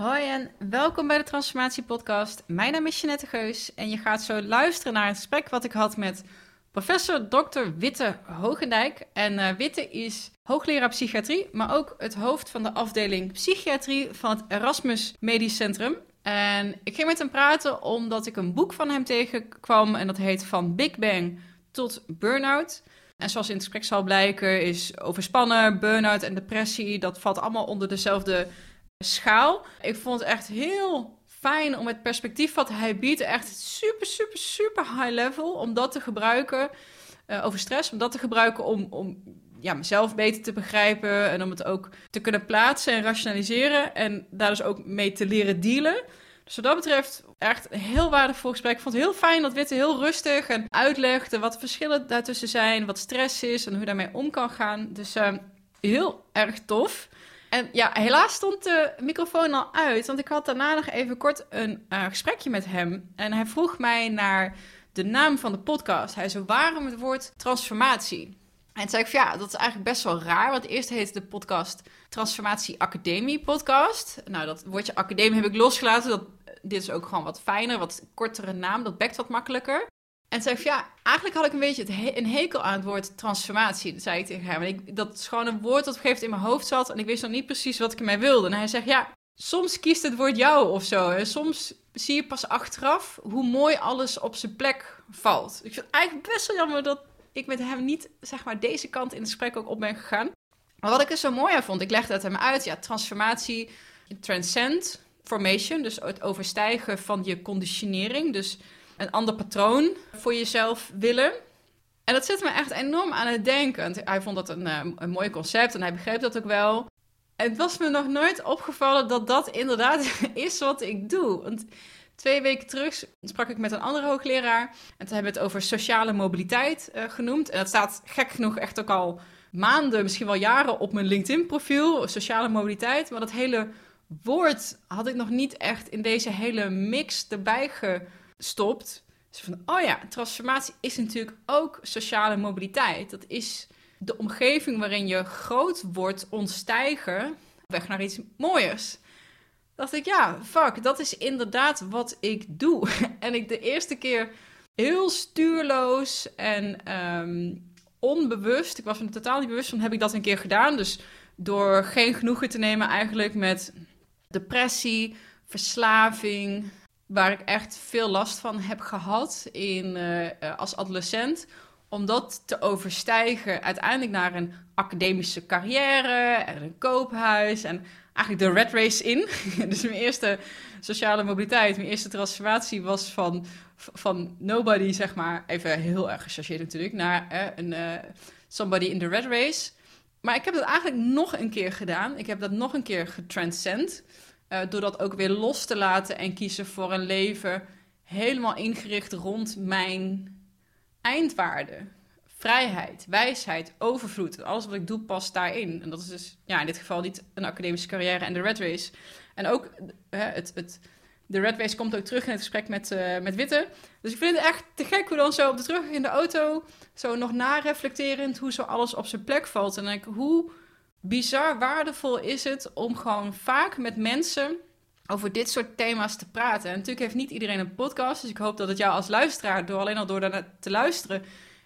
Hoi en welkom bij de Transformatie Podcast. Mijn naam is Jeanette Geus en je gaat zo luisteren naar een gesprek wat ik had met professor Dr. Witte Hogendijk. En uh, Witte is hoogleraar psychiatrie, maar ook het hoofd van de afdeling psychiatrie van het Erasmus Medisch Centrum. En ik ging met hem praten omdat ik een boek van hem tegenkwam en dat heet Van Big Bang tot Burnout. En zoals in het gesprek zal blijken, is overspannen, burn-out en depressie, dat valt allemaal onder dezelfde schaal. Ik vond het echt heel fijn om het perspectief wat hij biedt, echt super, super, super high level, om dat te gebruiken uh, over stress, om dat te gebruiken om, om ja, mezelf beter te begrijpen en om het ook te kunnen plaatsen en rationaliseren en daar dus ook mee te leren dealen. Dus wat dat betreft echt een heel waardevol gesprek. Ik vond het heel fijn dat Witte heel rustig en uitlegde wat de verschillen daartussen zijn, wat stress is en hoe je daarmee om kan gaan. Dus uh, heel erg tof. En ja, helaas stond de microfoon al uit, want ik had daarna nog even kort een uh, gesprekje met hem. En hij vroeg mij naar de naam van de podcast. Hij zei, waarom het woord transformatie? En toen zei ik ja, dat is eigenlijk best wel raar, want eerst heette de podcast Transformatie Academie Podcast. Nou, dat woordje academie heb ik losgelaten, dat, dit is ook gewoon wat fijner, wat kortere naam, dat bekt wat makkelijker. En zei ik ja, eigenlijk had ik een beetje het een hekel aan het woord transformatie. Dat zei ik tegen hem. En ik, dat is gewoon een woord dat op een gegeven moment in mijn hoofd zat. En ik wist nog niet precies wat ik ermee wilde. En hij zegt ja, soms kiest het woord jou of zo. En soms zie je pas achteraf hoe mooi alles op zijn plek valt. Ik vind het eigenlijk best wel jammer dat ik met hem niet, zeg maar, deze kant in het gesprek ook op ben gegaan. Maar wat ik er zo mooi aan vond, ik legde het hem uit. Ja, transformatie, transcend formation. Dus het overstijgen van je conditionering. Dus een ander patroon voor jezelf willen. En dat zet me echt enorm aan het denken. Hij vond dat een, eh, een mooi concept en hij begreep dat ook wel. Het was me nog nooit opgevallen dat dat inderdaad is wat ik doe. Want twee weken terug sprak ik met een andere hoogleraar. En toen hebben we het over sociale mobiliteit uh, genoemd. En dat staat gek genoeg echt ook al maanden, misschien wel jaren op mijn LinkedIn-profiel. Sociale mobiliteit. Maar dat hele woord had ik nog niet echt in deze hele mix erbij ge stopt. Dus van, oh ja, transformatie is natuurlijk ook sociale mobiliteit. Dat is de omgeving waarin je groot wordt ontstijgen, weg naar iets mooiers. Dacht ik, ja, fuck, dat is inderdaad wat ik doe. en ik de eerste keer heel stuurloos en ehm, onbewust, ik was me totaal niet bewust van, heb ik dat een keer gedaan. Dus door geen genoegen te nemen eigenlijk met depressie, verslaving, waar ik echt veel last van heb gehad in, uh, als adolescent. Om dat te overstijgen uiteindelijk naar een academische carrière en een koophuis. En eigenlijk de red race in. dus mijn eerste sociale mobiliteit, mijn eerste transformatie was van, van nobody, zeg maar, even heel erg gechargeerd natuurlijk, naar uh, een somebody in the red race. Maar ik heb dat eigenlijk nog een keer gedaan. Ik heb dat nog een keer getranscend. Uh, door dat ook weer los te laten en kiezen voor een leven helemaal ingericht rond mijn eindwaarde. Vrijheid, wijsheid, overvloed. Alles wat ik doe past daarin. En dat is dus ja, in dit geval niet een academische carrière en de red race. En ook het, het, de red race komt ook terug in het gesprek met, uh, met Witte. Dus ik vind het echt te gek hoe dan zo op de terug in de auto... zo nog nareflecterend hoe zo alles op zijn plek valt. En ik, hoe bizar waardevol is het om gewoon vaak met mensen over dit soort thema's te praten. En natuurlijk heeft niet iedereen een podcast, dus ik hoop dat het jou als luisteraar, door alleen al door daarna te luisteren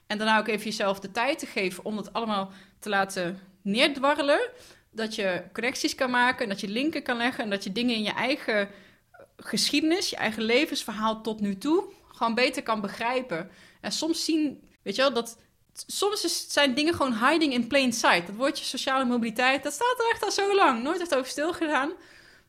en daarna ook even jezelf de tijd te geven om dat allemaal te laten neerdwarrelen, dat je connecties kan maken, dat je linken kan leggen en dat je dingen in je eigen geschiedenis, je eigen levensverhaal tot nu toe gewoon beter kan begrijpen. En soms zien, weet je wel, dat soms zijn dingen gewoon hiding in plain sight. Dat woordje sociale mobiliteit, dat staat er echt al zo lang. Nooit echt over stilgedaan.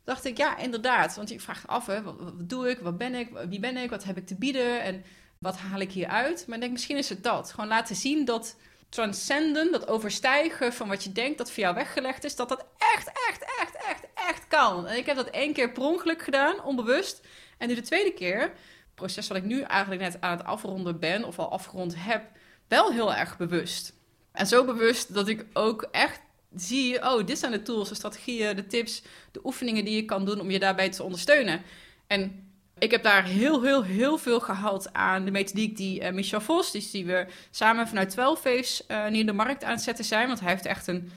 Dacht ik, ja, inderdaad. Want je vraagt af, hè, wat, doe ik, wat ben ik, wie ben ik, wat heb ik te bieden en wat haal ik hier uit? Maar ik denk, misschien is het dat. Gewoon laten zien dat transcenden, dat overstijgen van wat je denkt dat voor jou weggelegd is, dat dat echt, echt, echt, echt, echt kan. En ik heb dat één keer per ongeluk gedaan, onbewust. En nu de tweede keer, het proces wat ik nu eigenlijk net aan het afronden ben, of al afgerond heb, wel heel erg bewust. En zo bewust dat ik ook echt zie, oh, dit zijn de tools, de strategieën, de tips, de oefeningen die je kan doen om je daarbij te ondersteunen. En ik heb daar heel, heel, heel veel gehaald aan de methodiek die uh, Michel Vos, dus die we samen vanuit 12 Face uh, nu in de markt aan het zetten zijn. Want hij heeft echt een,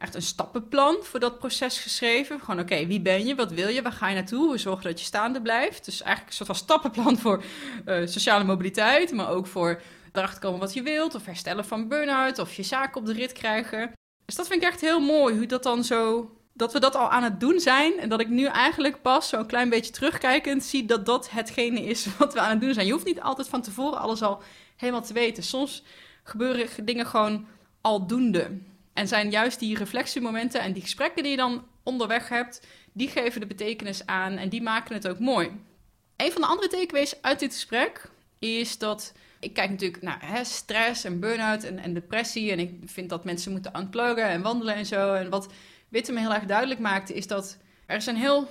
echt een stappenplan voor dat proces geschreven. Gewoon, oké, wie ben je? Wat wil je? Waar ga je naartoe? Hoe zorg dat je staande blijft? Dus eigenlijk een soort van stappenplan voor uh, sociale mobiliteit, maar ook voor erachter komen wat je wilt, of herstellen van burn-out, of je zaken op de rit krijgen. Dus dat vind ik echt heel mooi, hoe dat dan zo dat we dat al aan het doen zijn. En dat ik nu eigenlijk pas zo'n klein beetje terugkijkend zie dat dat hetgene is wat we aan het doen zijn. Je hoeft niet altijd van tevoren alles al helemaal te weten. Soms gebeuren dingen gewoon aldoende. En zijn juist die reflectiemomenten en die gesprekken die je dan onderweg hebt, die geven de betekenis aan en die maken het ook mooi. Een van de andere takeaways uit dit gesprek is dat ik kijk natuurlijk naar hè, stress en burn-out en, en, depressie. En ik vind dat mensen moeten unpluggen en wandelen en zo. En wat Witte me heel erg duidelijk maakte, is dat er is een heel,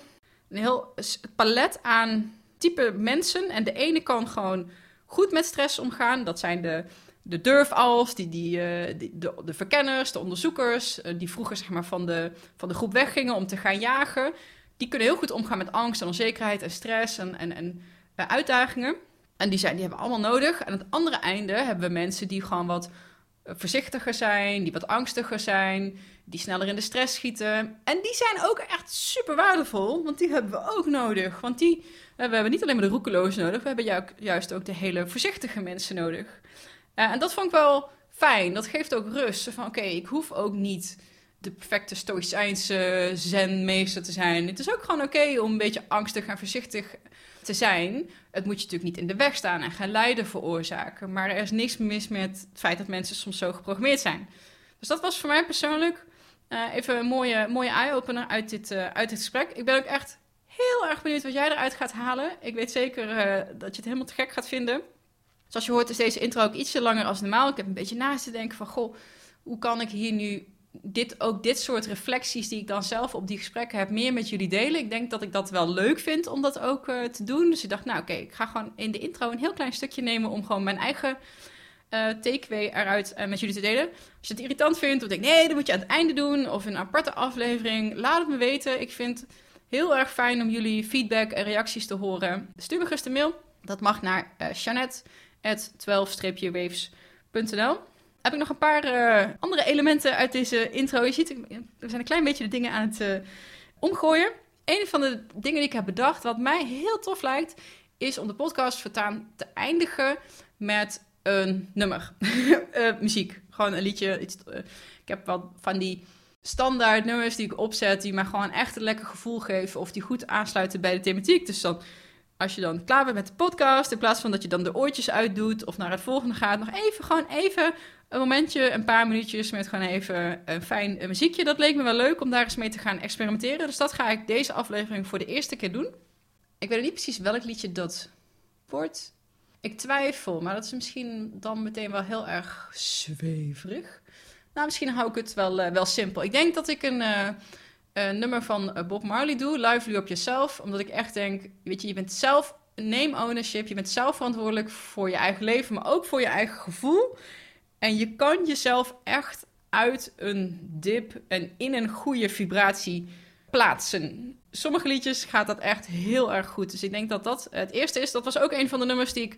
een heel palet aan type mensen. En de ene kan gewoon goed met stress omgaan. Dat zijn de, de durfals, die, die, uh, de, de verkenners, de onderzoekers, uh, die vroeger zeg maar, van, de, van de groep weggingen om te gaan jagen. Die kunnen heel goed omgaan met angst en onzekerheid en stress en, en, en uh, uitdagingen. En die, zijn, die hebben we allemaal nodig. Aan het andere einde hebben we mensen die gewoon wat voorzichtiger zijn, die wat angstiger zijn, die sneller in de stress schieten. En die zijn ook echt super waardevol, want die hebben we ook nodig. Want die, we hebben niet alleen maar de roekelozen nodig, we hebben juist ook de hele voorzichtige mensen nodig. Uh, en dat vond ik wel fijn. Dat geeft ook rust. Van oké, ik hoef ook niet de perfecte stoïcijnse zenmeester te zijn. Het is ook gewoon oké om een beetje angstig en voorzichtig te zijn. Het moet je natuurlijk niet in de weg staan en gaan lijden veroorzaken. Maar er is niks mis met het feit dat mensen soms zo geprogrammeerd zijn. Dus dat was voor mij persoonlijk uh, even een mooie, mooie eye-opener uit dit, uh, uit dit gesprek. Ik ben ook echt heel erg benieuwd wat jij eruit gaat halen. Ik weet zeker uh, dat je het helemaal te gek gaat vinden. Zoals je hoort is deze intro ook ietsje langer als normaal. Ik heb een beetje naast te denken van... Goh, hoe kan ik hier nu dit, ook dit soort reflecties die ik dan zelf op die gesprekken heb, meer met jullie delen. Ik denk dat ik dat wel leuk vind om dat ook uh, te doen. Dus ik dacht, nou oké, ik ga gewoon in de intro een heel klein stukje nemen om gewoon mijn eigen uh, takeaway eruit uh, met jullie te delen. Als je het irritant vindt of denk, nee, dat moet je aan het einde doen of een aparte aflevering, laat het me weten. Ik vind het heel erg fijn om jullie feedback en reacties te horen. Stuur me gerust een mail. Dat mag naar uh, Jeannette.12-waves.nl heb ik nog een paar uh, andere elementen uit deze intro. Je ziet, we zijn een klein beetje de dingen aan het uh, omgooien. Een van de dingen die ik heb bedacht, wat mij heel tof lijkt, is om de podcast vertaan te eindigen met een nummer. uh, muziek. Gewoon een liedje. Iets, ik heb wat van die standaard nummers die ik opzet, die mij gewoon echt een lekker gevoel geven. Of die goed aansluiten bij de thematiek. Dus dan als je dan klaar bent met de podcast, in plaats van dat je dan de oortjes uitdoet of naar het volgende gaat, nog even, gewoon even een momentje, een paar minuutjes met gewoon even een fijn muziekje. Dat leek me wel leuk om daar eens mee te gaan experimenteren. Dus dat ga ik deze aflevering voor de eerste keer doen. Ik weet niet precies welk liedje dat wordt. Ik twijfel, maar dat is misschien dan meteen wel heel erg zweverig. Nou, misschien hou ik het wel, uh, wel simpel. Ik denk dat ik een, uh, een nummer van eh, Bob Marley doe, Lively Up Yourself. Omdat ik echt denk, weet je, je bent zelf, neem ownership. Je bent zelf verantwoordelijk voor je eigen leven, maar ook voor je eigen gevoel. En je kan jezelf echt uit een dip en in een goede vibratie plaatsen. Sommige liedjes gaat dat echt heel erg goed. Dus ik denk dat dat het eerste is. Dat was ook een van de nummers die ik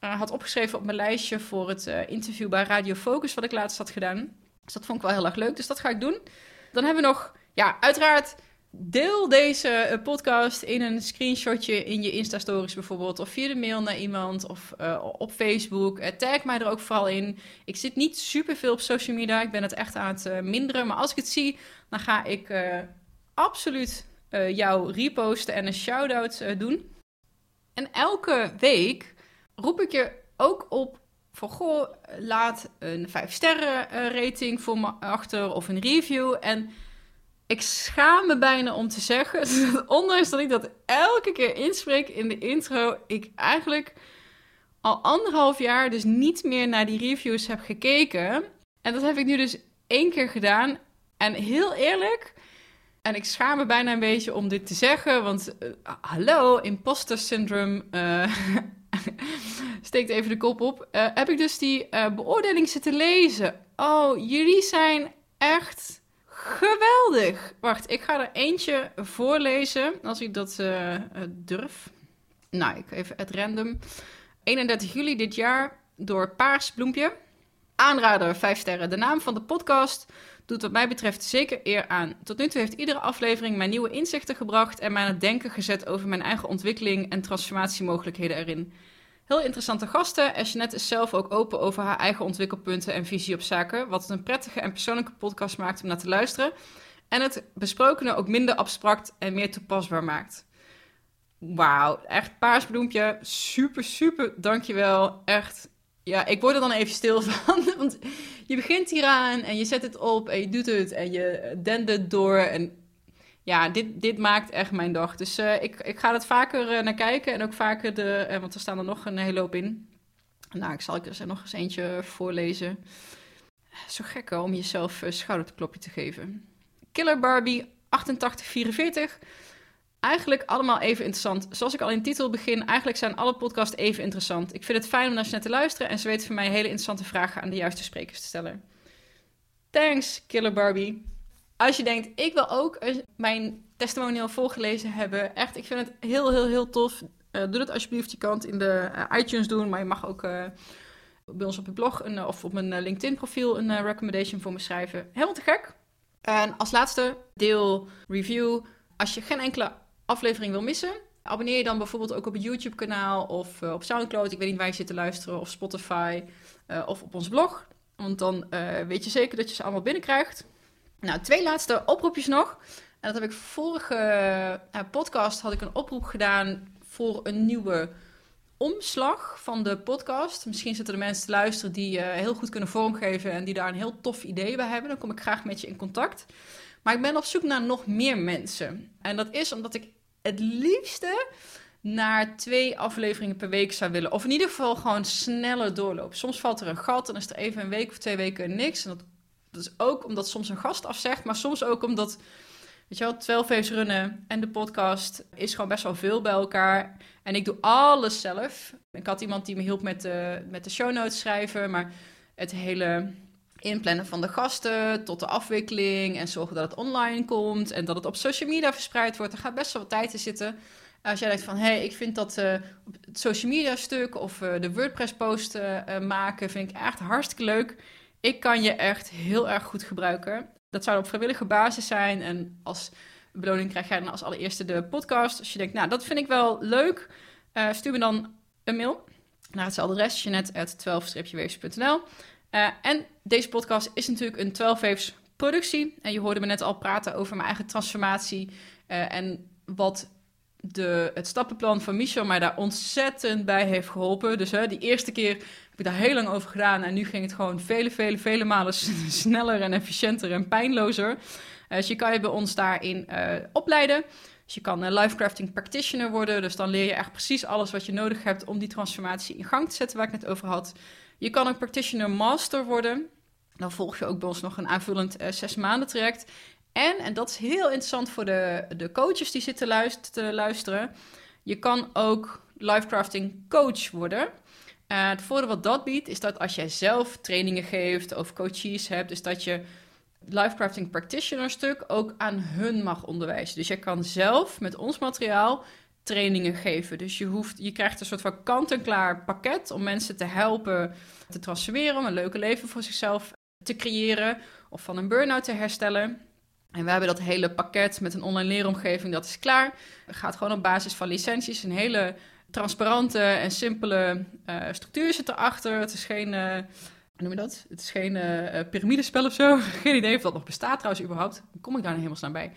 uh, had opgeschreven op mijn lijstje voor het interview bij Radio Focus, wat ik laatst had gedaan. Dus dat vond ik wel heel erg leuk. Dus dat ga ik doen. Dan hebben we nog, ja, uiteraard Deel deze eh, podcast in een screenshotje in je Insta-stories bijvoorbeeld. Of via de mail naar iemand of uh, op Facebook. Uh, tag mij er ook vooral in. Ik zit niet super veel op social media. Ik ben het echt aan het minderen. Maar als ik het zie, dan ga ik absoluut jou reposten en een shout-out doen. En elke week roep ik je ook op voor goh, laat een 5 sterren rating voor me achter of een review. En ik schaam me bijna om te zeggen, ondanks dat ik dat elke keer inspreek in de intro, ik eigenlijk al anderhalf jaar dus niet meer naar die reviews heb gekeken. En dat heb ik nu dus één keer gedaan. En heel eerlijk, en ik schaam me bijna een beetje om dit te zeggen, want uh, hallo, imposter syndrome uh, steekt even de kop op. Uh, heb ik dus die beoordeling zitten lezen. Oh, jullie zijn echt Geweldig! Wacht, ik ga er eentje voorlezen als ik dat uh, durf. Nou, ik even het random. 31 juli dit jaar door Paars Bloempje. Aanrader 5 sterren. De naam van de podcast doet wat mij betreft zeker eer aan. Tot nu toe heeft iedere aflevering mij nieuwe inzichten gebracht en mij aan het denken gezet over mijn eigen ontwikkeling en transformatiemogelijkheden erin. Heel interessante gasten en Jeanette is zelf ook open over haar eigen ontwikkelpunten en visie op zaken, wat het een prettige en persoonlijke podcast maakt om naar te luisteren en het besprokene ook minder abstract en meer toepasbaar maakt. Wauw, echt paarsbloempje. Super, super, dankjewel. Echt, ja, ik word er dan even stil van. Want je begint hieraan en je zet het op en je doet het en je dendt het door. En ja, dit, dit maakt echt mijn dag. Dus uh, ik, ik ga er vaker uh, naar kijken en ook vaker de... Uh, want er staan er nog een hele hoop in. Nou, ik zal ik er nog eens eentje voorlezen. Zo gek om jezelf schouderklopje te geven. Killer Barbie 8844 eigenlijk allemaal even interessant. Zoals ik al in titel begin, eigenlijk zijn alle podcasts even interessant. Ik vind het fijn om naar ze net te luisteren en ze weten voor mij hele interessante vragen aan de juiste sprekers te stellen. Thanks, Killer Barbie. Als je denkt, ik wil ook mijn testimonial voorgelezen hebben. Echt, ik vind het heel, heel, heel tof. Uh, doe het alsjeblieft. Je kan het in de uh, iTunes doen, maar je mag ook uh, bij ons op je blog een, of op mijn LinkedIn profiel een recommendation voor me schrijven. Helemaal te gek. En als laatste, deel, review. Als je geen enkele aflevering wil missen, abonneer je dan bijvoorbeeld ook op het YouTube-kanaal of op Soundcloud. Ik weet niet waar je zit te luisteren, of Spotify of op ons blog. Want dan weet je zeker dat je ze allemaal binnenkrijgt. Nou, twee laatste oproepjes nog. En dat heb ik vorige podcast had ik een oproep gedaan voor een nieuwe omslag van de podcast. Misschien zitten er mensen te luisteren die heel goed kunnen vormgeven en die daar een heel tof idee bij hebben. Dan kom ik graag met je in contact. Maar ik ben op zoek naar nog meer mensen. En dat is omdat ik het liefste naar twee afleveringen per week zou willen. Of in ieder geval gewoon sneller doorlopen. Soms valt er een gat en is er even een week of twee weken niks. En dat, dat is ook omdat soms een gast afzegt, maar soms ook omdat, weet je wel, 12 Waves runnen en de podcast is gewoon best wel veel bij elkaar. En ik doe alles zelf. Ik had iemand die me hielp met de, met de show notes schrijven, maar het hele inplannen van de gasten tot de afwikkeling en zorgen dat het online komt en dat het op social media verspreid wordt. Er gaat best wel wat tijd in zitten. Als jij denkt van, hé, hey, ik vind dat uh, het social media stuk of uh, de WordPress post uh, maken, vind ik echt hartstikke leuk. Ik kan je echt heel erg goed gebruiken. Dat zou op vrijwillige basis zijn en als beloning krijg jij dan als allereerste de podcast. Als je denkt, nou, dat vind ik wel leuk, stuur me dan een mail naar hetzelfde adres, jeanette.12-weefs.nl. Uh, en deze podcast is natuurlijk een 12 Waves productie. En je hoorde me net al praten over mijn eigen transformatie. Uh, en wat de, het stappenplan van Michel mij daar ontzettend bij heeft geholpen. Dus hè, die eerste keer heb ik daar heel lang over gedaan. En nu ging het gewoon vele, vele, vele malen sneller en efficiënter en pijnlozer. Uh, dus je kan je bij ons daarin opleiden. Dus je kan een crafting practitioner worden. Dus dan leer je echt precies alles wat je nodig hebt om die transformatie in gang te zetten, waar ik net over had. Je kan ook practitioner master worden. Dan volg je ook bij ons nog een aanvullend zes maanden traject. En, en dat is heel interessant voor de, de coaches die zitten te luisteren. Je kan ook lifecrafting coach worden. Uh, het voordeel wat dat biedt, is dat als jij zelf trainingen geeft of coaches hebt, is dat je lifecrafting practitioner stuk ook aan hun mag onderwijzen. Dus je kan zelf met ons materiaal trainingen geven. Dus je, hoeft, je krijgt een soort van kant-en-klaar pakket om mensen te helpen te transformeren, om een leuke leven voor zichzelf te creëren of van een burn-out te herstellen. En we hebben dat hele pakket met een online leeromgeving, dat is klaar. Het gaat gewoon op basis van licenties. Een hele transparante en simpele uh, structuur zit erachter. Het is geen, hoe noem je dat? Het is geen uh, piramidespel of zo. geen idee of dat nog bestaat trouwens überhaupt. Kom ik daar nou helemaal snel bij?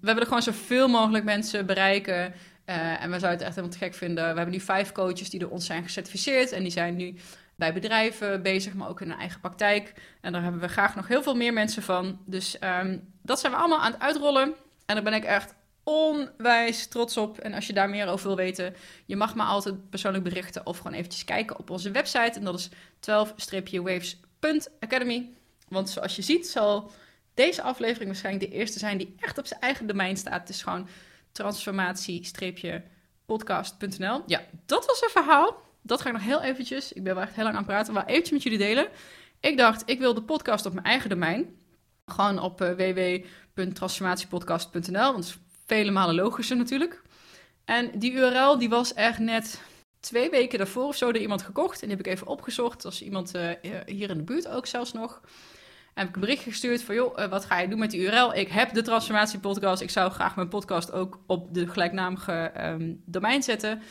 We willen gewoon zoveel mogelijk mensen bereiken en we zouden het echt helemaal te gek vinden. We hebben nu vijf coaches die door ons zijn gecertificeerd. En die zijn nu bij bedrijven bezig, maar ook in hun eigen praktijk. En daar hebben we graag nog heel veel meer mensen van. Dus um, dat zijn we allemaal aan het uitrollen. En daar ben ik echt onwijs trots op. En als je daar meer over wil weten, je mag me altijd persoonlijk berichten of gewoon eventjes kijken op onze website. En dat is 12-waves.academy. Want zoals je ziet zal deze aflevering waarschijnlijk de eerste zijn die echt op zijn eigen domein staat. Het is gewoon transformatie-podcast.nl. Ja, dat was een verhaal. Dat ga ik nog heel eventjes, ik ben wel echt heel lang aan het praten, maar eventjes met jullie delen. Ik dacht, ik wil de podcast op mijn eigen domein. Gewoon op uh, www.transformatiepodcast.nl, want is vele malen logischer natuurlijk. En die URL die was echt net twee weken daarvoor of zo door iemand gekocht. En die heb ik even opgezocht. als iemand uh, hier in de buurt ook zelfs nog. heb ik een berichtje gestuurd van, joh, eh, wat ga je doen met die URL? Ik heb de Transformatie Podcast. Ik zou graag mijn podcast ook op de gelijknamige ehm, domein zetten.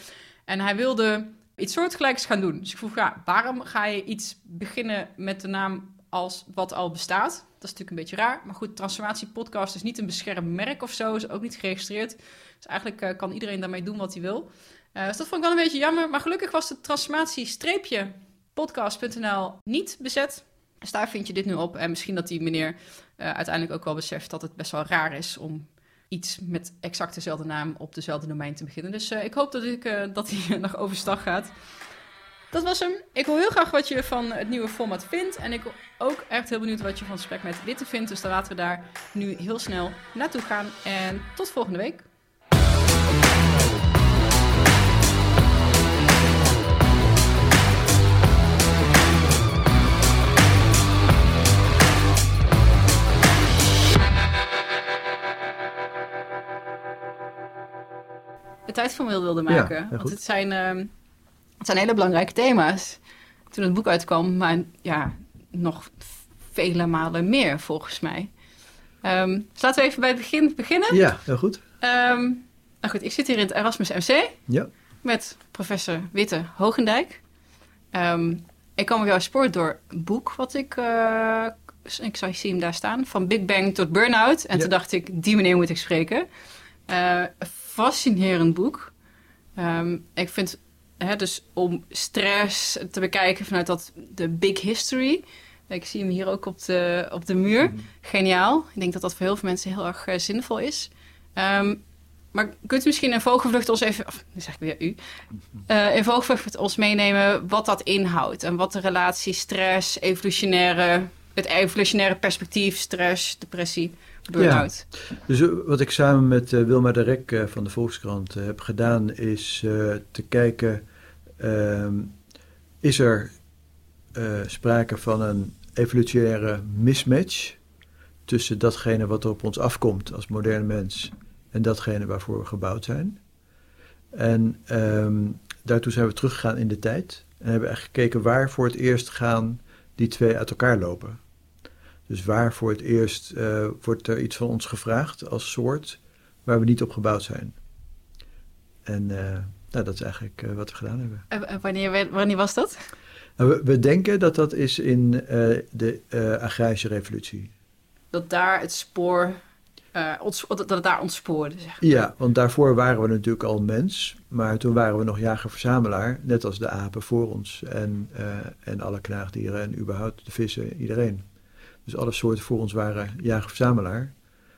En hij wilde iets soortgelijks gaan doen. Dus ik vroeg, ja, waarom ga je iets beginnen met de naam als wat al bestaat? Dat is natuurlijk een beetje raar. Maar goed, Transformatie Podcast is niet een beschermd merk of zo. Is ook niet geregistreerd. Dus eigenlijk eh, kan iedereen daarmee doen wat hij wil. Uh, dus dat vond ik wel een beetje jammer. Maar gelukkig was de transformatie-podcast.nl niet bezet. Dus daar vind je dit nu op. En misschien dat die meneer uh, uiteindelijk ook wel beseft dat het best wel raar is om iets met exact dezelfde naam op dezelfde domein te beginnen. Dus uh, ik hoop dat, ik, uh, dat hij nog overstag gaat. Dat was hem. Ik wil heel graag wat je van het nieuwe format vindt. En ik ook echt heel benieuwd wat je van het gesprek met Witte vindt. Dus dan laten we daar nu heel snel naartoe gaan. En tot volgende week. Tijd van wilde maken. Ja, Want het zijn, uh, het zijn hele belangrijke thema's. Toen het boek uitkwam, maar ja, nog vele malen meer volgens mij. Um, dus laten we even bij het begin beginnen. Ja, heel goed. Um, nou goed, ik zit hier in het Erasmus MC ja. met professor Witte Hogendijk. Um, ik kwam op jouw spoor door een boek wat ik, uh, ik zou zien daar staan, van Big Bang tot Burnout. En Ja. toen dacht ik, die meneer moet ik spreken. Uh, fascinerend boek. Um, ik vind, hè, dus om stress te bekijken vanuit dat, de big history. Ik zie hem hier ook op de, op de muur. Geniaal. Ik denk dat dat voor heel veel mensen heel erg uh, zinvol is. Um, maar kunt u misschien in vogelvlucht ons even, of nu zeg ik weer u, uh, in vogelvlucht ons meenemen wat dat inhoudt en wat de relatie stress, evolutionaire, het evolutionaire perspectief, stress, depressie, Ja. Dus uh, wat ik samen met uh, Wilma de Rek uh, van de Volkskrant heb gedaan is te kijken, ehm, is er sprake van een evolutionaire mismatch tussen datgene wat er op ons afkomt als moderne mens en datgene waarvoor we gebouwd zijn. En um, daartoe zijn we teruggegaan in de tijd en hebben echt gekeken waar voor het eerst gaan die twee uit elkaar lopen. Dus waar voor het eerst uh, wordt er iets van ons gevraagd als soort waar we niet op gebouwd zijn. En uh, nou, dat is eigenlijk uh, wat we gedaan hebben. En wanneer, wanneer was dat? Nou, we, we, denken dat dat is in de agrarische revolutie. Dat daar het spoor, dat het daar ontspoorde, zeg maar. Ja, want daarvoor waren we natuurlijk al mens, maar toen waren we nog jager-verzamelaar, net als de apen voor ons en, en alle knaagdieren en überhaupt de vissen, iedereen. Dus alle soorten voor ons waren jager-verzamelaar.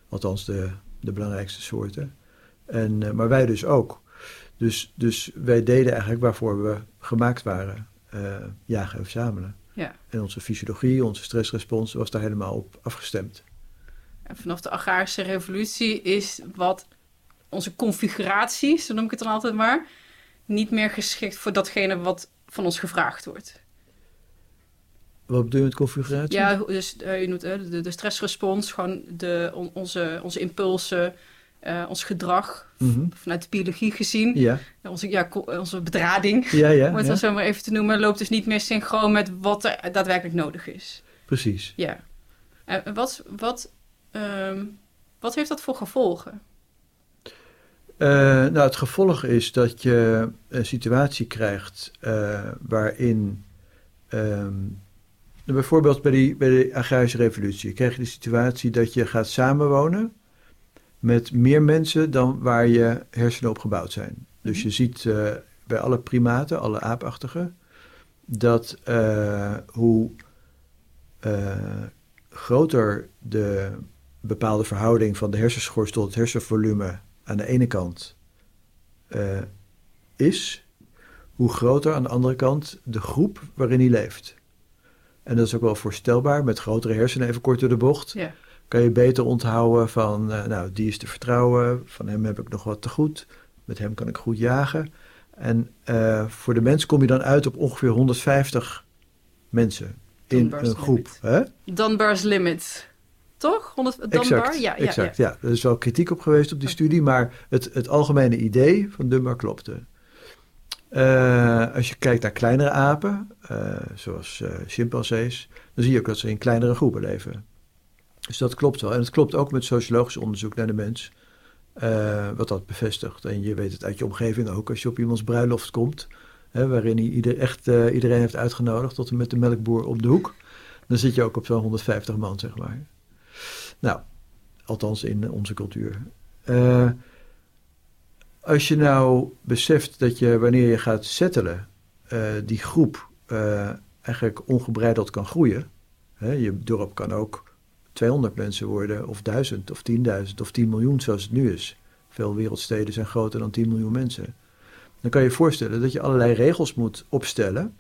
Althans, de, de belangrijkste soorten. En, uh, maar wij dus ook. Dus, dus wij deden eigenlijk waarvoor we gemaakt waren: uh, jagen en verzamelen. Ja. En onze fysiologie, onze stressrespons was daar helemaal op afgestemd. En vanaf de agrarische revolutie is wat onze configuratie, zo noem ik het dan altijd maar, niet meer geschikt voor datgene wat van ons gevraagd wordt. Wat bedoel je met configuratie? Ja, dus uh, je noemt uh, de, de stressrespons, gewoon de, on, onze, onze impulsen, uh, ons gedrag, mm -hmm. vanuit de biologie gezien. Ja. Onze, ja, onze bedrading, ja, ja, om het ja. zo maar even te noemen, loopt dus niet meer synchroon met wat er daadwerkelijk nodig is. Precies. Ja. En wat, wat, um, wat heeft dat voor gevolgen? Uh, nou, het gevolg is dat je een situatie krijgt uh, waarin, um, bijvoorbeeld bij, die, bij de agrarische revolutie, krijg je de situatie dat je gaat samenwonen met meer mensen dan waar je hersenen op gebouwd zijn. Dus je ziet uh, bij alle primaten, alle aapachtigen, dat hoe groter de bepaalde verhouding van de hersenschors tot het hersenvolume aan de ene kant is, hoe groter aan de andere kant de groep waarin hij leeft. En dat is ook wel voorstelbaar, met grotere hersenen, even kort door de bocht, ja. kan je beter onthouden van, uh, nou, die is te vertrouwen, van hem heb ik nog wat te goed, met hem kan ik goed jagen. En uh, voor de mens kom je dan uit op ongeveer 150 mensen in Dunbar's een groep. Hè? Dunbar's limit toch? 100, Dunbar? Exact, ja, exact ja. ja. Er is wel kritiek op geweest op die studie, maar het, het algemene idee van Dunbar klopte. Uh, als je kijkt naar kleinere apen, uh, zoals uh, chimpansees, dan zie je ook dat ze in kleinere groepen leven. Dus dat klopt wel. En het klopt ook met sociologisch onderzoek naar de mens, wat dat bevestigt. En je weet het uit je omgeving ook als je op iemands bruiloft komt, hè, waarin hij ieder, echt iedereen heeft uitgenodigd, tot en met de melkboer op de hoek. Dan zit je ook op zo'n 150 man, zeg maar. Nou, althans in onze cultuur. Als je nou beseft dat je wanneer je gaat settelen, uh, die groep uh, eigenlijk ongebreideld kan groeien. Hè, je dorp kan ook 200 mensen worden, of 1000, of 10.000, of 10 miljoen zoals het nu is. Veel wereldsteden zijn groter dan 10 miljoen mensen. Dan kan je je voorstellen dat je allerlei regels moet opstellen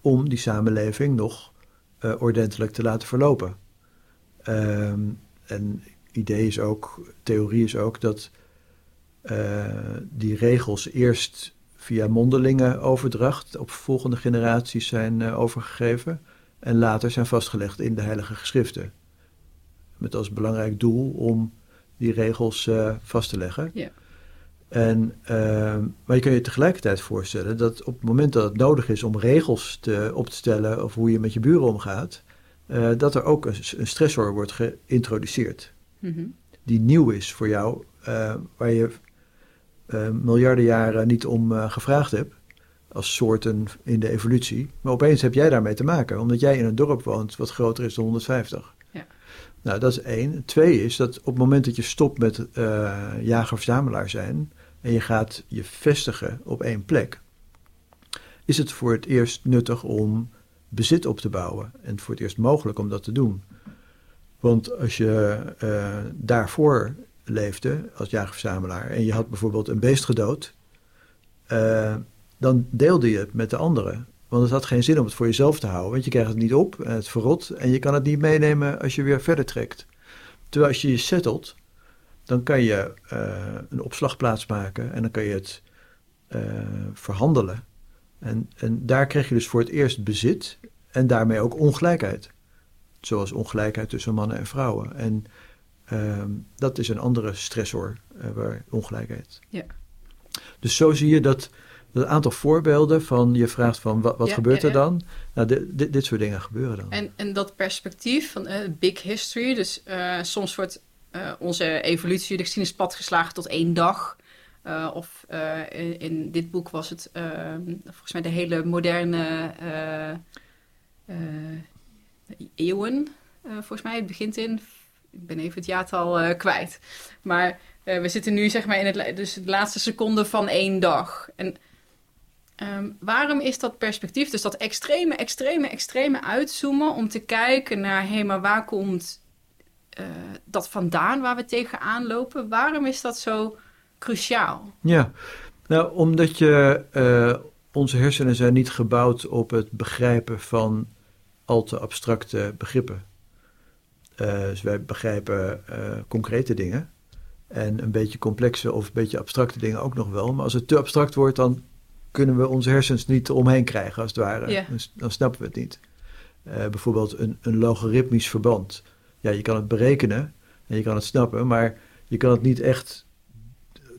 om die samenleving nog uh, ordentelijk te laten verlopen. Um, en idee is ook, theorie is ook dat die regels eerst via mondelinge overdracht op volgende generaties zijn uh, overgegeven en later zijn vastgelegd in de Heilige Geschriften. Met als belangrijk doel om die regels uh, vast te leggen. Ja. En, maar je kan je tegelijkertijd voorstellen dat op het moment dat het nodig is om regels te, op te stellen of hoe je met je buren omgaat, dat er ook een, een stressor wordt geïntroduceerd. Mm -hmm. Die nieuw is voor jou, waar je uh, miljarden jaren niet om uh, gevraagd heb. Als soorten in de evolutie. Maar opeens heb jij daarmee te maken. Omdat jij in een dorp woont wat groter is dan 150. Ja. Nou, dat is één. Twee is dat op het moment dat je stopt met uh, jager-verzamelaar zijn. En je gaat je vestigen op één plek. Is het voor het eerst nuttig om bezit op te bouwen. En voor het eerst mogelijk om dat te doen. Want als je daarvoor leefde als jager-verzamelaar en je had bijvoorbeeld een beest gedood, uh, dan deelde je het met de anderen. Want het had geen zin om het voor jezelf te houden, want je krijgt het niet op en het verrot en je kan het niet meenemen als je weer verder trekt. Terwijl als je je settelt, dan kan je uh, een opslagplaats maken en dan kan je het uh, verhandelen. En, en daar krijg je dus voor het eerst bezit en daarmee ook ongelijkheid. Zoals ongelijkheid tussen mannen en vrouwen. En Um, dat is een andere stressor, uh, waar ongelijkheid. Ja. Dus zo zie je dat, dat aantal voorbeelden van je vraagt van wat, wat ja, gebeurt ja, er dan? Nou, dit, dit, dit, soort dingen gebeuren dan. En, en dat perspectief van uh, big history, dus uh, soms wordt onze evolutie, de geschiedenispad geslagen tot één dag. of in, in, dit boek was het ehm, volgens mij de hele moderne eeuwen. volgens mij, het begint in ik ben even het jaartal uh, kwijt. Maar uh, we zitten nu zeg maar in het, dus de laatste seconde van één dag. En um, waarom is dat perspectief, dus dat extreme, extreme, extreme uitzoomen om te kijken naar, hé, maar waar komt uh, dat vandaan waar we tegenaan lopen? Waarom is dat zo cruciaal? Ja, nou, omdat je, onze hersenen zijn niet gebouwd op het begrijpen van al te abstracte begrippen. Uh, dus wij begrijpen uh, concrete dingen. En een beetje complexe of een beetje abstracte dingen ook nog wel. Maar als het te abstract wordt, dan kunnen we onze hersens niet omheen krijgen, als het ware. Ja. Dan, dan, snappen we het niet. Uh, bijvoorbeeld een, een logaritmisch verband. Ja, je kan het berekenen en je kan het snappen, maar je kan het niet echt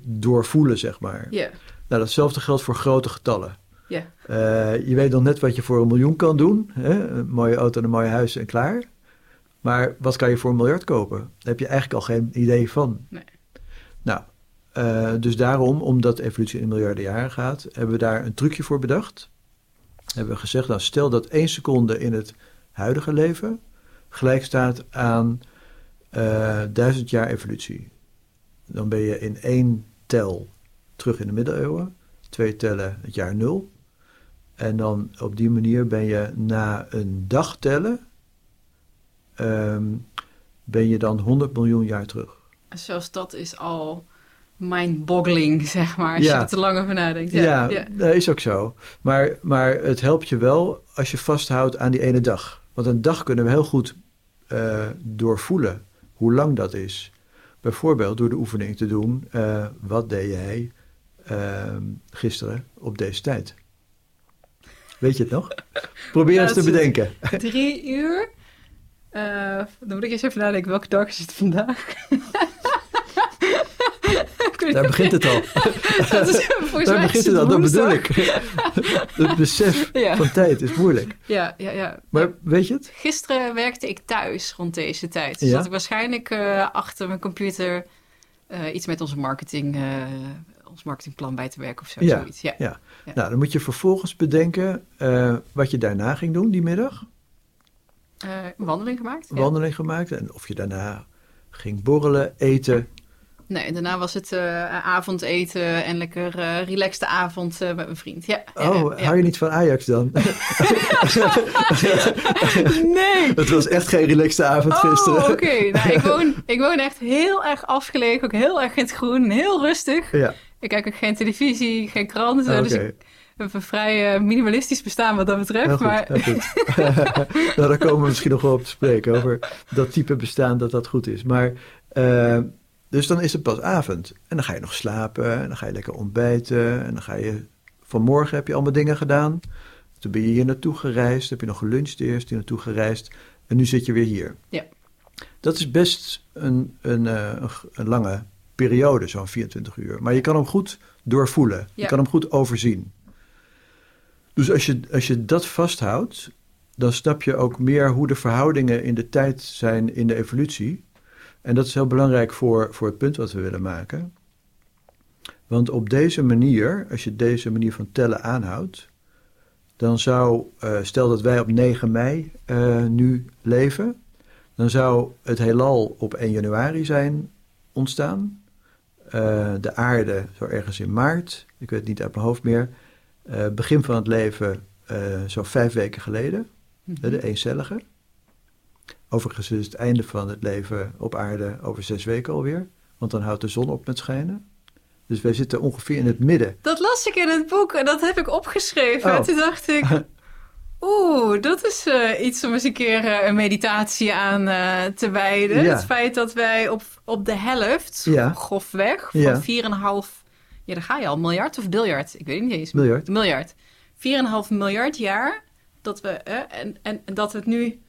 doorvoelen, zeg maar. Ja. Nou, datzelfde geldt voor grote getallen. Ja. je weet dan net wat je voor een miljoen kan doen. Hè? Een mooie auto en een mooi huis en klaar. Maar wat kan je voor een miljard kopen? Daar heb je eigenlijk al geen idee van. Nee. Nou, uh, dus daarom, omdat evolutie in miljarden jaren gaat, hebben we daar een trucje voor bedacht. Hebben we gezegd, nou stel dat één seconde in het huidige leven gelijk staat aan uh, duizend jaar evolutie. Dan ben je in één tel terug in de middeleeuwen, twee tellen het jaar nul. En dan op die manier ben je na een dag tellen, um, ben je dan 100 miljoen jaar terug. Zelfs dat is al mind-boggling, zeg maar, als Ja. je er te lang over nadenkt. Ja, ja. dat is ook zo. Maar, maar het helpt je wel als je vasthoudt aan die ene dag. Want een dag kunnen we heel goed eh, doorvoelen hoe lang dat is. Bijvoorbeeld door de oefening te doen, eh, wat deed jij ehm, gisteren op deze tijd? Weet je het nog? Probeer eens te bedenken. Drie uur. Eh, dan moet ik eens even nadenken, welke dag is het vandaag? Daar begint het al. Dat is, Daar mij begint het al, dat bedoel ik. Het besef Ja. van tijd is moeilijk. Ja, ja, ja. Maar weet je het? Gisteren werkte ik thuis rond deze tijd. Dus Ja? zat ik waarschijnlijk eh, achter mijn computer eh, iets met onze marketing, ons marketingplan bij te werken of zo. Ja, Zoiets. Ja. ja. Ja. Nou, dan moet je vervolgens bedenken wat je daarna ging doen die middag. Eh, een wandeling gemaakt? Ja. Wandeling gemaakt. En of je daarna ging borrelen, eten. Nee, daarna was het eh, avondeten en lekker eh relaxte avond eh, met mijn vriend. Ja, Oh, ja, ja. hou je niet van Ajax dan? Nee! Het was echt geen relaxte avond Oh, gisteren. oké. Nou, ik, woon, ik woon echt heel erg afgelegen, ook heel erg in het groen, heel rustig. Ja, Ik kijk ook geen televisie, geen kranten, dus ik heb een vrij eh, minimalistisch bestaan wat dat betreft. Goed. maar nou, daar komen we misschien nog wel op te spreken over dat type bestaan, dat dat goed is. Maar, eh, dus dan is het pas avond. En dan ga je nog slapen, en dan ga je lekker ontbijten. En dan ga je, vanmorgen heb je allemaal dingen gedaan. Toen ben je hier naartoe gereisd, heb je nog geluncht eerst, hier naartoe gereisd. En nu zit je weer hier. Ja. Dat is best een, een, eh, een, lange periode, zo'n 24 uur. Maar je kan hem goed doorvoelen. Je kan hem goed overzien. Dus als je, als je dat vasthoudt, dan snap je ook meer hoe de verhoudingen in de tijd zijn in de evolutie. En dat is heel belangrijk voor, voor het punt wat we willen maken. Want op deze manier, als je deze manier van tellen aanhoudt, dan zou, eh, stel dat wij op 9 mei eh, nu leven, dan zou het heelal op 1 januari zijn ontstaan. Eh, de aarde zo ergens in maart, ik weet het niet uit mijn hoofd meer. Eh, begin van het leven eh, zo vijf weken geleden, Mhm. de eencellige. Overigens is het einde van het leven op aarde over zes weken alweer, want dan houdt de zon op met schijnen. Dus wij zitten ongeveer in het midden. Dat las ik in het boek en dat heb ik opgeschreven. Oh. En toen dacht ik, oeh, dat is eh, iets om eens een keer een meditatie aan te wijden. Ja. Het feit dat wij op, op de helft, Ja. grofweg, van Ja. 4,5, ja daar ga je al, miljard of biljard? Ik weet het niet eens. Miljard. Miljard. 4,5 miljard jaar, dat we, eh, en, en, dat we het nu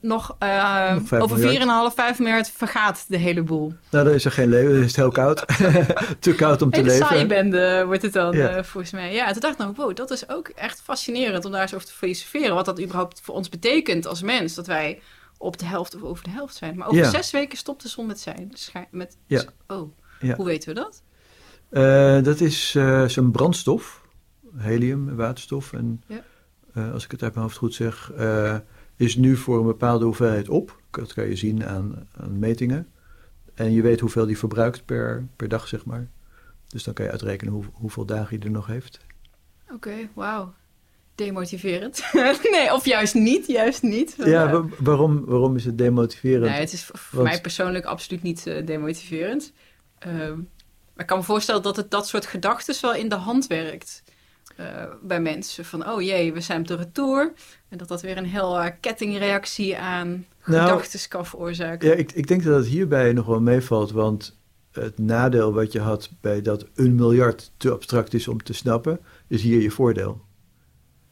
nog, eh, Nog over miljard. 4,5, 5 miljard vergaat de hele boel. Nou, dan is er geen leven, dan is het heel koud. Te koud om te leven. saaibende wordt het dan, Ja. eh, volgens mij. Ja, en toen dacht ik nou, wow, dat is ook echt fascinerend om daar eens over te filosoferen. Wat dat überhaupt voor ons betekent als mens. Dat wij op de helft of over de helft zijn. Maar over Ja. zes weken stopt de zon met zijn. Schij- Met, Ja. Oh, hoe weten we dat? Eh, dat is eh, zo'n brandstof, helium, en waterstof. En Ja. eh, als ik het uit mijn hoofd goed zeg, is nu voor een bepaalde hoeveelheid op. Dat kan je zien aan, aan metingen. En je weet hoeveel die verbruikt per, per dag, zeg maar. Dus dan kan je uitrekenen hoe, hoeveel dagen hij er nog heeft. Oké, wauw. Demotiverend. nee, of juist niet, juist niet. Ja, wa- waarom, waarom is het demotiverend? Nee, het is voor Want- mij persoonlijk absoluut niet demotiverend. Ehm, maar ik kan me voorstellen dat het dat soort gedachten wel in de hand werkt. eh, bij mensen van, oh jee, we zijn op de retour. En dat dat weer een heel eh, kettingreactie aan Nou, gedachten kan veroorzaken. Ja, ik, ik denk dat het hierbij nog wel meevalt, want het nadeel wat je had bij dat een miljard te abstract is om te snappen, is hier je voordeel.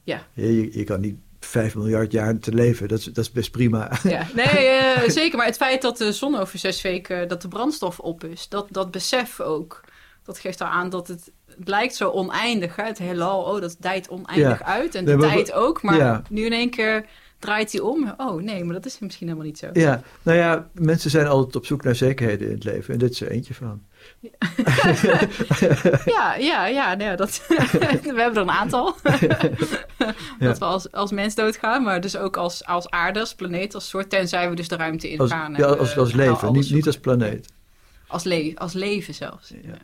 Ja. Je, je kan niet 5 miljard jaar te leven, dat is, dat is best prima. Ja, nee, eh, zeker. Maar het feit dat de zon over zes weken, dat de brandstof op is, dat, dat besef ook. Dat geeft aan dat het, het lijkt zo oneindig. Hè? Het heelal, oh, dat dijt oneindig Ja. uit. En de tijd ook. Maar Ja. nu in één keer draait hij om. Oh nee, maar dat is misschien helemaal niet zo. Ja, nou ja, mensen zijn altijd op zoek naar zekerheden in het leven en dit is er eentje van. Ja, ja, ja. Ja dat, we hebben er een aantal. Dat we als, als mens doodgaan, maar dus ook als, als aarde, als planeet, als soort. Tenzij we dus de ruimte Als, ingaan. ja, en als, we als gaan leven, niet, niet als planeet. Als, le als leven zelfs. Ja. Ja.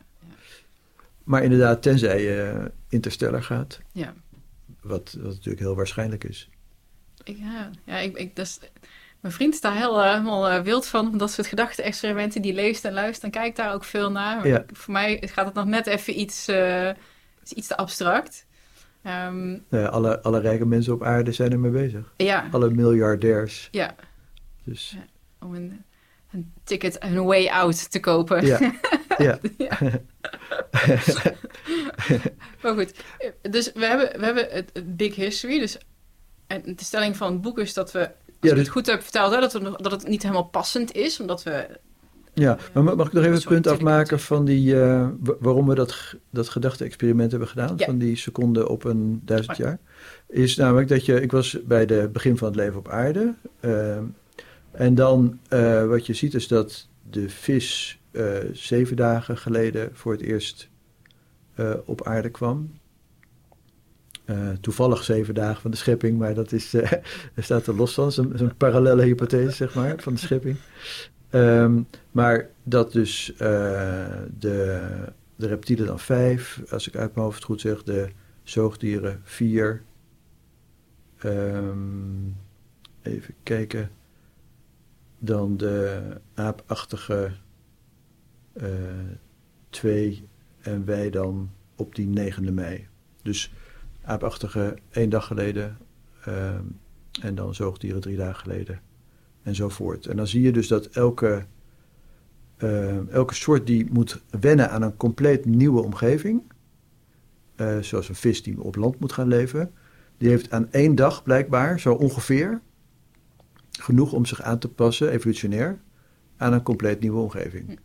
Maar inderdaad, tenzij je interstellar gaat, ja. wat, wat natuurlijk heel waarschijnlijk is. Ja, ja ik, ik, dat is- mijn vriend is daar heel, eh, helemaal eh, wild van. Dat soort gedachte-experimenten. Die leest en luistert en kijkt daar ook veel naar. Ja. voor mij gaat het nog net even iets, eh, iets te abstract. Ehm, alle, alle rijke mensen op aarde zijn ermee bezig. ja, Alle miljardairs. ja, Dus Ja. om een, een ticket, een way out te kopen. ja, ja. Ja. maar goed, dus we hebben, we hebben het, het Big History. Dus, en de stelling van het boek is dat we, als Ja, ik dus- het goed heb verteld, hè, dat, we, dat het niet helemaal passend is. Omdat we Ja, maar mag ik nog even het punt afmaken van die, eh, wa- waarom we dat, dat gedachte-experiment hebben gedaan, Ja. van die seconde op een duizend ja. jaar? Is namelijk dat je, ik was bij het begin van het leven op aarde. ehm, en dan eh, wat je ziet is dat de vis eh, zeven dagen geleden voor het eerst eh, op aarde kwam. Eh, toevallig zeven dagen van de schepping, maar dat is, er staat er los van. Zo'n zo'n parallele hypothese, zeg maar, van de schepping. Ehm, maar dat dus eh, de, de reptielen dan vijf, als ik uit mijn hoofd goed zeg, de zoogdieren vier. Ehm, even kijken. Dan de aapachtige twee en wij dan op die 9e mei. Dus aapachtige één dag geleden ehm, en dan zoogdieren drie dagen geleden enzovoort. En dan zie je dus dat elke, eh, elke soort die moet wennen aan een compleet nieuwe omgeving, eh, zoals een vis die op land moet gaan leven, die heeft aan één dag blijkbaar zo ongeveer genoeg om zich aan te passen, evolutionair, aan een compleet nieuwe omgeving. Hm.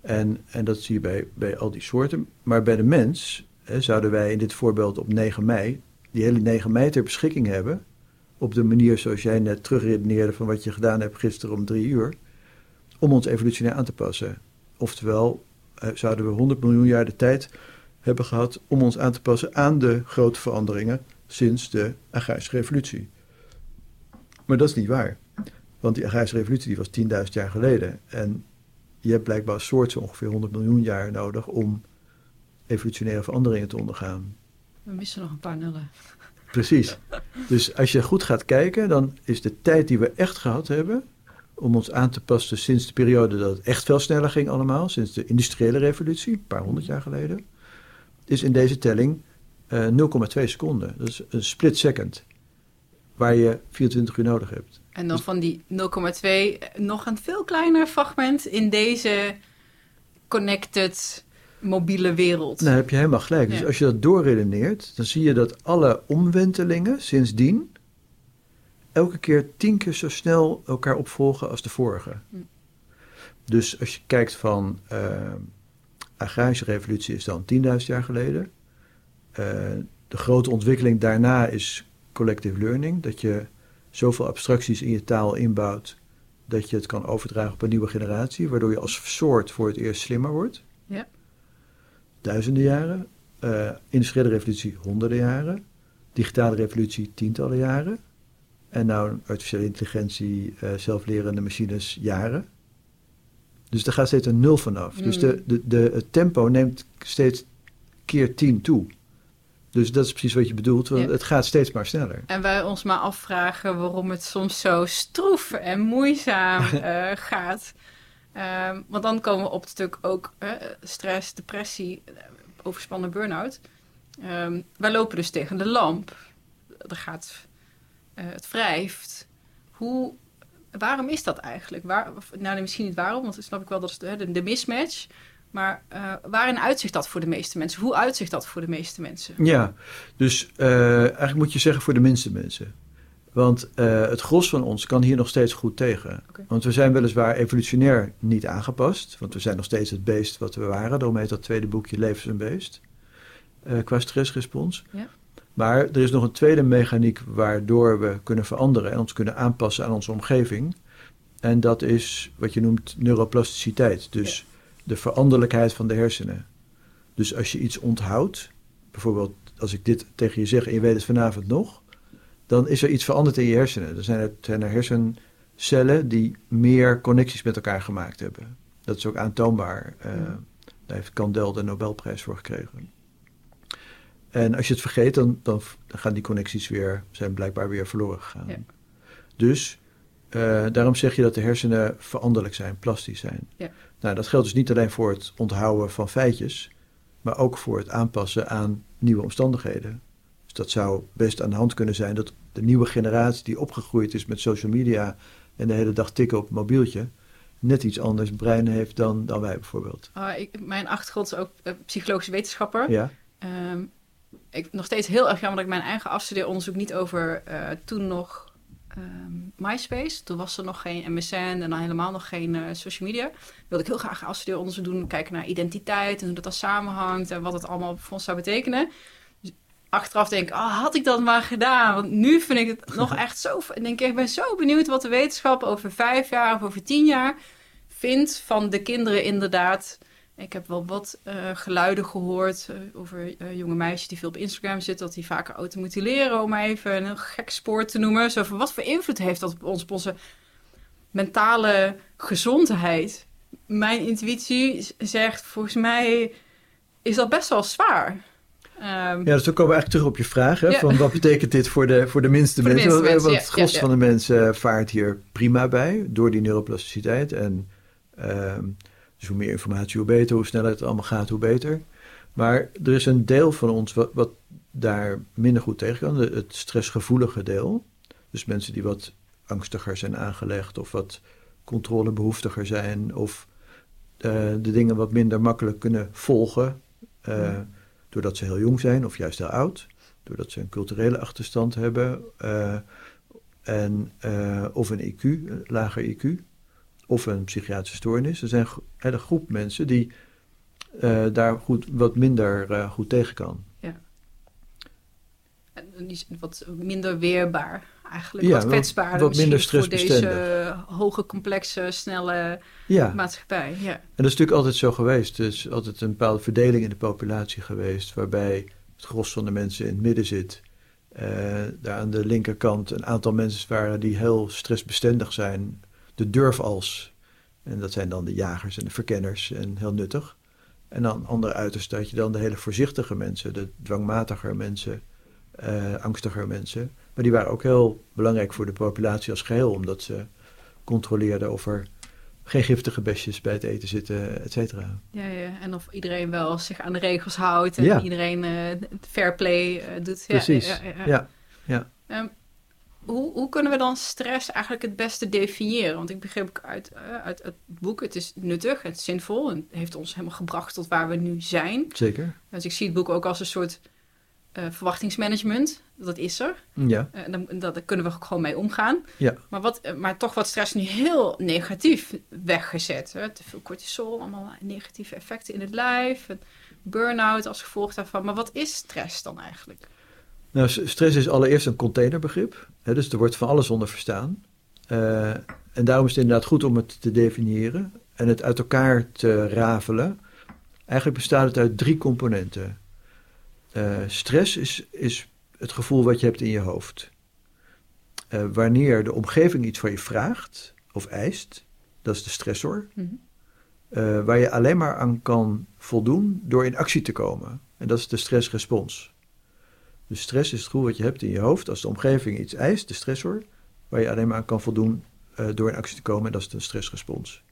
En, en dat zie je bij, bij al die soorten. Maar bij de mens zouden wij in dit voorbeeld op 9 mei die hele 9 mei ter beschikking hebben. Op de manier zoals jij net terugredeneerde van wat je gedaan hebt gisteren om drie uur. Om ons evolutionair aan te passen. Oftewel, eh, zouden we 100 miljoen jaar de tijd hebben gehad om ons aan te passen aan de grote veranderingen sinds de agrarische revolutie. Maar dat is niet waar. Want die agrarische revolutie die was 10.000 jaar geleden. En je hebt blijkbaar als soort zo ongeveer 100 miljoen jaar nodig om evolutionaire veranderingen te ondergaan. We missen nog een paar nullen. Precies. Dus als je goed gaat kijken, dan is de tijd die we echt gehad hebben om ons aan te passen sinds de periode dat het echt veel sneller ging allemaal, sinds de industriële revolutie, een paar honderd jaar geleden, is in deze telling eh 0,2 seconden. Dat is een split second, waar je 24 uur nodig hebt. En dan van die 0,2 nog een veel kleiner fragment in deze connected mobiele wereld. Nou, heb je helemaal gelijk. Dus Ja. als je dat doorredeneert, dan zie je dat alle omwentelingen sindsdien elke keer tien keer zo snel elkaar opvolgen als de vorige. Hm. Dus als je kijkt van eh agrarische revolutie is dan 10.000 jaar geleden. Eh, de grote ontwikkeling daarna is collective learning. Dat je zoveel abstracties in je taal inbouwt dat je het kan overdragen op een nieuwe generatie, waardoor je als soort voor het eerst slimmer wordt. Ja. Duizenden jaren. Eh industriële revolutie honderden jaren. Digitale revolutie tientallen jaren. En nou artificiële intelligentie, eh, zelflerende machines jaren. Dus daar gaat steeds een nul vanaf. Dus de, de, de, het tempo neemt steeds keer tien toe. Dus dat is precies wat je bedoelt. Want Ja. het gaat steeds maar sneller. En wij ons maar afvragen waarom het soms zo stroef en moeizaam eh, gaat. Ehm, want dan komen we op het stuk ook stress, depressie, overspannen burn-out. Ehm, wij lopen dus tegen de lamp. Er gaat, eh, het wrijft. Hoe, waarom is dat eigenlijk? Waar, nou, misschien niet waarom, want dan snap ik wel dat de, de, de mismatch. Maar eh, waarin uitzicht dat voor de meeste mensen? Hoe uitzicht dat voor de meeste mensen? Ja, dus eh, eigenlijk moet je zeggen voor de minste mensen. Want eh, het gros van ons kan hier nog steeds goed tegen. Want we zijn weliswaar evolutionair niet aangepast. Want we zijn nog steeds het beest wat we waren. Daarom heet dat tweede boekje Leven is een beest. eh, qua stressrespons. Ja. Maar er is nog een tweede mechaniek waardoor we kunnen veranderen en ons kunnen aanpassen aan onze omgeving. En dat is wat je noemt neuroplasticiteit. Dus de veranderlijkheid van de hersenen. Dus als je iets onthoudt, bijvoorbeeld als ik dit tegen je zeg en je weet het vanavond nog, dan is er iets veranderd in je hersenen. Er zijn er, zijn er hersencellen die meer connecties met elkaar gemaakt hebben. Dat is ook aantoonbaar. Ja. Daar heeft Kandel de Nobelprijs voor gekregen. En als je het vergeet, dan, dan, dan gaan die connecties weer, zijn blijkbaar weer verloren gegaan. Ja. Dus eh, daarom zeg je dat de hersenen veranderlijk zijn, plastisch zijn. Ja. Nou, dat geldt dus niet alleen voor het onthouden van feitjes, maar ook voor het aanpassen aan nieuwe omstandigheden. Dus dat zou best aan de hand kunnen zijn dat de nieuwe generatie die opgegroeid is met social media en de hele dag tikken op het mobieltje, net iets anders brein heeft dan, dan wij bijvoorbeeld. Ah, ik, mijn achtergrond is ook eh, psychologische wetenschapper. Ja, Ehm, ik nog steeds heel erg jammer dat ik mijn eigen afstudeeronderzoek niet over eh, toen nog ehm, MySpace. Toen was er nog geen MSN en dan helemaal nog geen uh, social media. Wilde ik heel graag afstudeeronderzoek doen, kijken naar identiteit en hoe dat dan samenhangt en wat het allemaal voor ons zou betekenen. Achteraf denk ik, oh, had ik dat maar gedaan? Want nu vind ik het nog echt zo... Ik denk, ik ben zo benieuwd wat de wetenschap over vijf jaar of over tien jaar vindt van de kinderen inderdaad ik heb wel wat uh, geluiden gehoord uh, over uh, jonge meisjes die veel op Instagram zitten, dat die vaker automutileren, om even een gek spoor te noemen. Zo van, wat voor invloed heeft dat op, ons, op onze mentale gezondheid? Mijn intuïtie zegt, volgens mij is dat best wel zwaar. Um, ja, dus dan komen we eigenlijk terug op je vraag. Hè, ja. van wat betekent dit voor de, voor de minste voor mensen? De mensen Want het gros ja, van de mensen vaart hier prima bij door die neuroplasticiteit. En um, dus hoe meer informatie, hoe beter. Hoe sneller het allemaal gaat, hoe beter. Maar er is een deel van ons wat, wat daar minder goed tegen kan. Het stressgevoelige deel. Dus mensen die wat angstiger zijn aangelegd of wat controlebehoeftiger zijn. Of uh, de dingen wat minder makkelijk kunnen volgen. Uh, doordat ze heel jong zijn of juist heel oud. Doordat ze een culturele achterstand hebben. Uh, en, of een IQ, een lager IQ of een psychiatrische stoornis. Er zijn een hele groep mensen die uh, daar goed, wat minder goed tegen kan. Ja. En die is wat minder weerbaar eigenlijk. Ja, wat kwetsbaarder wat, wat minder voor deze hoge, complexe, snelle ja. maatschappij. Ja. En dat is natuurlijk altijd zo geweest. Er is altijd een bepaalde verdeling in de populatie geweest... waarbij het gros van de mensen in het midden zit... Uh, daar aan de linkerkant een aantal mensen waren die heel stressbestendig zijn de durfals. En dat zijn dan de jagers en de verkenners en heel nuttig. En dan andere uiterste had je dan de hele voorzichtige mensen, de dwangmatiger mensen, uh, angstiger mensen. Maar die waren ook heel belangrijk voor de populatie als geheel, omdat ze controleerden of er geen giftige bestjes bij het eten zitten, et cetera. Ja, ja, en of iedereen wel zich aan de regels houdt en ja. iedereen uh, fair play uh, doet. Precies, ja. ja, ja. ja. Um, hoe, hoe kunnen we dan stress eigenlijk het beste definiëren? Want ik begreep uit, uh, uit het boek, het is nuttig, het is zinvol en heeft ons helemaal gebracht tot waar we nu zijn. Zeker. Dus ik zie het boek ook als een soort uh, verwachtingsmanagement. Dat is er. Ja. Uh, dan, dat, daar kunnen we ook gewoon mee omgaan. Ja. Maar, wat, maar toch wordt stress nu heel negatief weggezet. Hè? Te veel cortisol, allemaal negatieve effecten in het lijf. Burn-out als gevolg daarvan. Maar wat is stress dan eigenlijk? Nou, stress is allereerst een containerbegrip. Hè, dus er wordt van alles onder verstaan. Uh, en daarom is het inderdaad goed om het te definiëren en het uit elkaar te rafelen. Eigenlijk bestaat het uit drie componenten. Uh, stress is, is het gevoel wat je hebt in je hoofd. Uh, wanneer de omgeving iets van je vraagt of eist, dat is de stressor. Mm -hmm. waar je alleen maar aan kan voldoen door in actie te komen. En dat is de stressrespons. Dus stress is het gevoel wat je hebt in je hoofd als de omgeving iets eist, de stressor, waar je alleen maar aan kan voldoen uh, door in actie te komen, en dat is de stressrespons.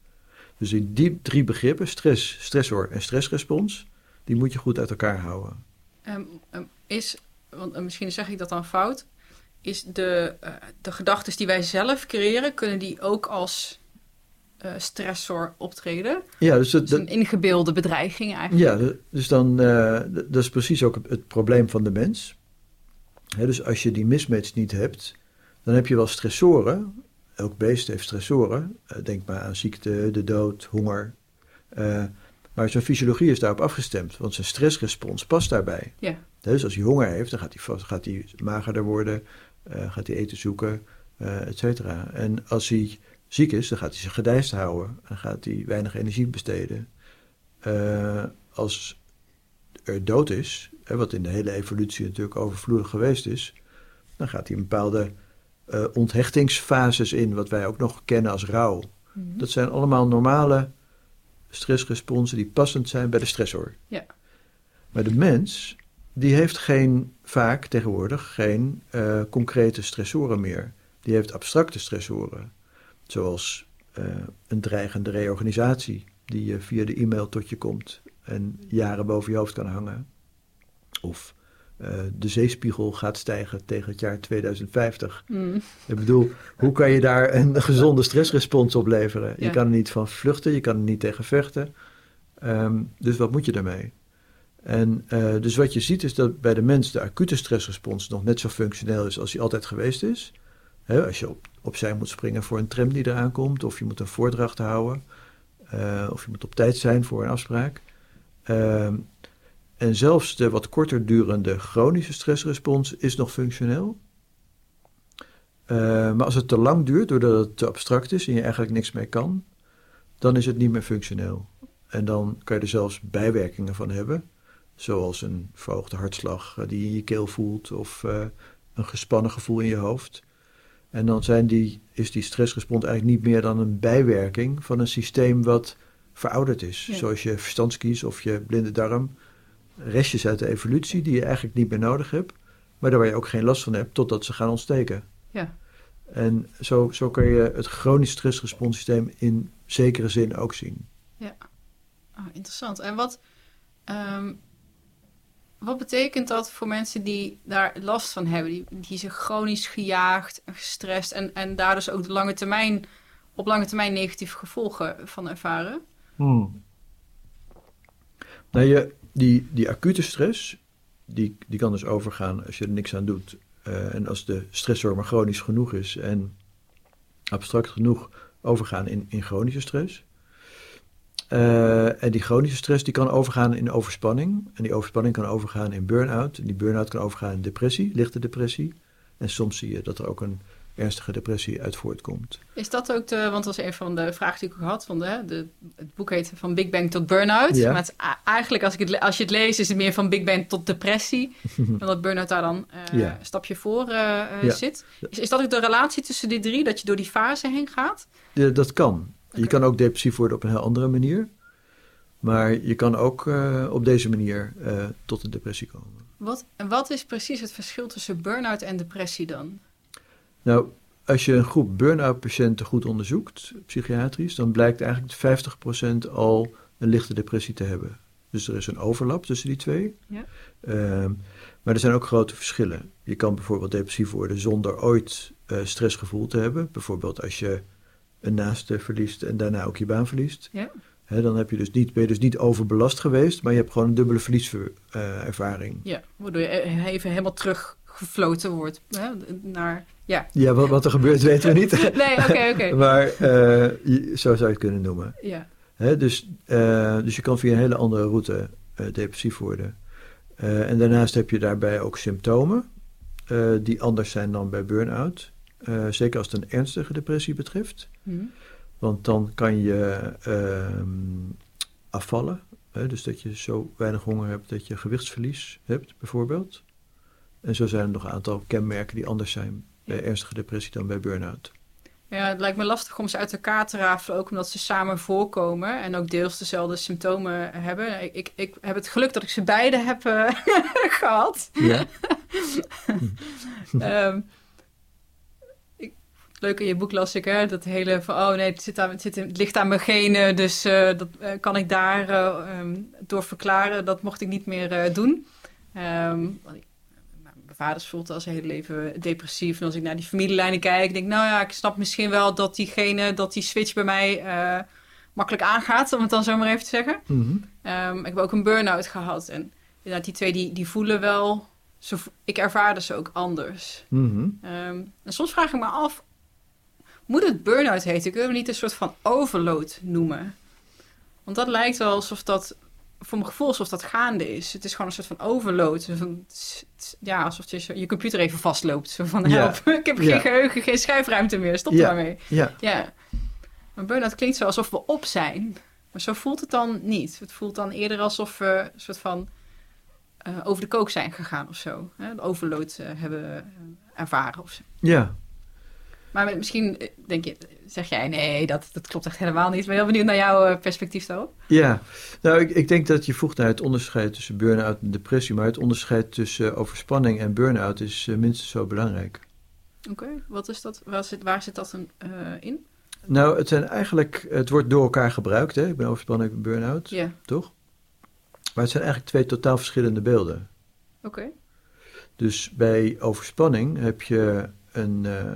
Dus in die drie begrippen, stress, stressor en stressrespons, die moet je goed uit elkaar houden. Um, um, is, want uh, misschien zeg ik dat dan fout, is de, uh, de gedachten die wij zelf creëren, kunnen die ook als uh, stressor optreden. Ja, dus het, een ingebeelde bedreiging eigenlijk. Ja, dus dan, uh, dat is precies ook het probleem van de mens dus als je die mismatch niet hebt, dan heb je wel stressoren. Elk beest heeft stressoren. Denk maar aan ziekte, de dood, honger. Uh, maar zijn fysiologie is daarop afgestemd, want zijn stressrespons past daarbij. Ja. Dus als hij honger heeft, dan gaat hij, gaat hij magerder worden, uh, gaat hij eten zoeken, et cetera. En als hij ziek is, dan gaat hij zich gedijst houden en gaat hij weinig energie besteden. als er dood is, wat in de hele evolutie natuurlijk overvloedig geweest is, dan gaat hij een bepaalde uh, onthechtingsfases in, wat wij ook nog kennen als rouw. Mhm. Dat zijn allemaal normale stressresponsen die passend zijn bij de stressor. Ja. Maar de mens, die heeft geen, vaak tegenwoordig geen uh, concrete stressoren meer. Die heeft abstracte stressoren, zoals uh, een dreigende reorganisatie die via de e-mail tot je komt en jaren boven je hoofd kan hangen. Of uh, de zeespiegel gaat stijgen tegen het jaar 2050. Mm. Ik bedoel, hoe kan je daar een gezonde stressrespons op leveren? Ja. Je kan er niet van vluchten, je kan er niet tegen vechten. Um, dus wat moet je daarmee? En uh, dus wat je ziet is dat bij de mens de acute stressrespons nog net zo functioneel is als hij altijd geweest is. Als je op, opzij moet springen voor een tram die eraan komt, of je moet een voordracht houden, uh, of je moet op tijd zijn voor een afspraak. Ehm, en zelfs de wat korter durende chronische stressrespons is nog functioneel. Uh, maar als het te lang duurt, doordat het te abstract is en je eigenlijk niks meer kan, dan is het niet meer functioneel. En dan kan je er zelfs bijwerkingen van hebben, zoals een verhoogde hartslag die je in je keel voelt of uh, een gespannen gevoel in je hoofd. En dan zijn die, is die stressrespons eigenlijk niet meer dan een bijwerking van een systeem wat verouderd is. Zoals je verstandskies of je blinde darm. Restjes uit de evolutie die je eigenlijk niet meer nodig hebt, maar daar waar je ook geen last van hebt totdat ze gaan ontsteken. Ja. En zo, zo kun je het chronisch stressresponssysteem in zekere zin ook zien. Ja, oh, interessant. En wat, um, wat betekent dat voor mensen die daar last van hebben, die, die zich chronisch gejaagd en gestrest en, en daar dus ook de lange termijn, op lange termijn negatieve gevolgen van ervaren? Hmm. Nou, je, die, die acute stress, die, die kan dus overgaan als je er niks aan doet. Uh, en als de stressor maar chronisch genoeg is en abstract genoeg overgaan in, in chronische stress. Uh, en die chronische stress die kan overgaan in overspanning. En die overspanning kan overgaan in burn-out. En die burn-out kan overgaan in depressie, lichte depressie. En soms zie je dat er ook een ernstige depressie uit voortkomt. Is dat ook de, want dat was een van de vragen die ik ook had, van de, de het boek heet Van Big Bang tot Burnout. Ja. Maar het, eigenlijk als, ik het, als je het leest is het meer van Big Bang tot depressie, omdat Burnout daar dan uh, ja. een stapje voor uh, ja. zit. Is, is dat ook de relatie tussen die drie, dat je door die fase heen gaat? Ja, dat kan. Okay. Je kan ook depressief worden op een heel andere manier. Maar je kan ook uh, op deze manier tot een depressie komen. Wat, en wat is precies het verschil tussen burn-out en depressie dan? Nou, als je een groep burn-out patiënten goed onderzoekt, psychiatrisch, dan blijkt eigenlijk dat 50% al een lichte depressie te hebben. Dus er is een overlap tussen die twee. Ja. Uh, maar er zijn ook grote verschillen. Je kan bijvoorbeeld depressief worden zonder ooit uh, stressgevoel te hebben. Bijvoorbeeld als je een naaste verliest en daarna ook je baan verliest. Ja. He, dan heb je dus niet, ben je dus niet overbelast geweest, maar je hebt gewoon een dubbele verlieservaring. Uh, ja, waardoor je e-, even helemaal terug gefloten wordt hè, naar... Ja, ja wat, wat er gebeurt weten we niet. nee, oké, oké. Okay. maar uh, zo zou je het kunnen noemen. Ja. Hè, dus, uh, dus je kan via een hele andere route uh, depressief worden. en daarnaast heb je daarbij ook symptomen die anders zijn dan bij burn-out. zeker als het een ernstige depressie betreft. Mm. Want dan kan je ehm, afvallen. Hè, dus dat je zo weinig honger hebt dat je gewichtsverlies hebt, bijvoorbeeld. En zo zijn er nog een aantal kenmerken die anders zijn bij ernstige depressie dan bij burn-out. Ja, het lijkt me lastig om ze uit elkaar te rafelen, ook omdat ze samen voorkomen en ook deels dezelfde symptomen hebben. Ik, ik, ik heb het geluk dat ik ze beide heb uh, gehad. Ja. um, ik, leuk in je boek las ik, hè, dat hele van, oh nee, het, zit aan, het, zit, het ligt aan mijn genen, dus uh, dat uh, kan ik daar um, door verklaren. Dat mocht ik niet meer doen. Um, mijn vader voelt al zijn hele leven depressief. En als ik naar die familielijnen kijk, denk ik, nou ja, ik snap misschien wel dat diegene, dat die switch bij mij uh, makkelijk aangaat, om het dan zo maar even te zeggen. Mm -hmm. um, ik heb ook een burn-out gehad. En inderdaad, die twee die, die voelen wel, zo, ik ervaarde ze ook anders. Mm -hmm. um, en soms vraag ik me af, moet het burn-out heten? Kunnen we niet een soort van overload noemen? Want dat lijkt wel alsof dat voor mijn gevoel alsof dat gaande is. Het is gewoon een soort van overload. Van, ja, alsof je je computer even vastloopt. Zo van, help, ja. ik heb geen ja. geheugen, geen schijfruimte meer. Stop ja. er maar mee. Ja. ja. Maar burn-out klinkt zo alsof we op zijn. Maar zo voelt het dan niet. Het voelt dan eerder alsof we een soort van uh, over de kook zijn gegaan of zo. Hè? De overload uh, hebben ervaren of zo. Ja. Maar misschien denk je, zeg jij, nee, dat, dat klopt echt helemaal niet. Ik ben heel benieuwd naar jouw perspectief daarop. Ja, nou, ik, ik denk dat je voegt naar het onderscheid tussen burn-out en depressie. Maar het onderscheid tussen overspanning en burn-out is uh, minstens zo belangrijk. Oké, okay, wat is dat? Waar zit, waar zit dat een, uh, in? Nou, het zijn eigenlijk, het wordt door elkaar gebruikt. Hè? Ik ben overspanning, ik ben burn-out, toch? Maar het zijn eigenlijk twee totaal verschillende beelden. Oké. Okay. Dus bij overspanning heb je een... Uh,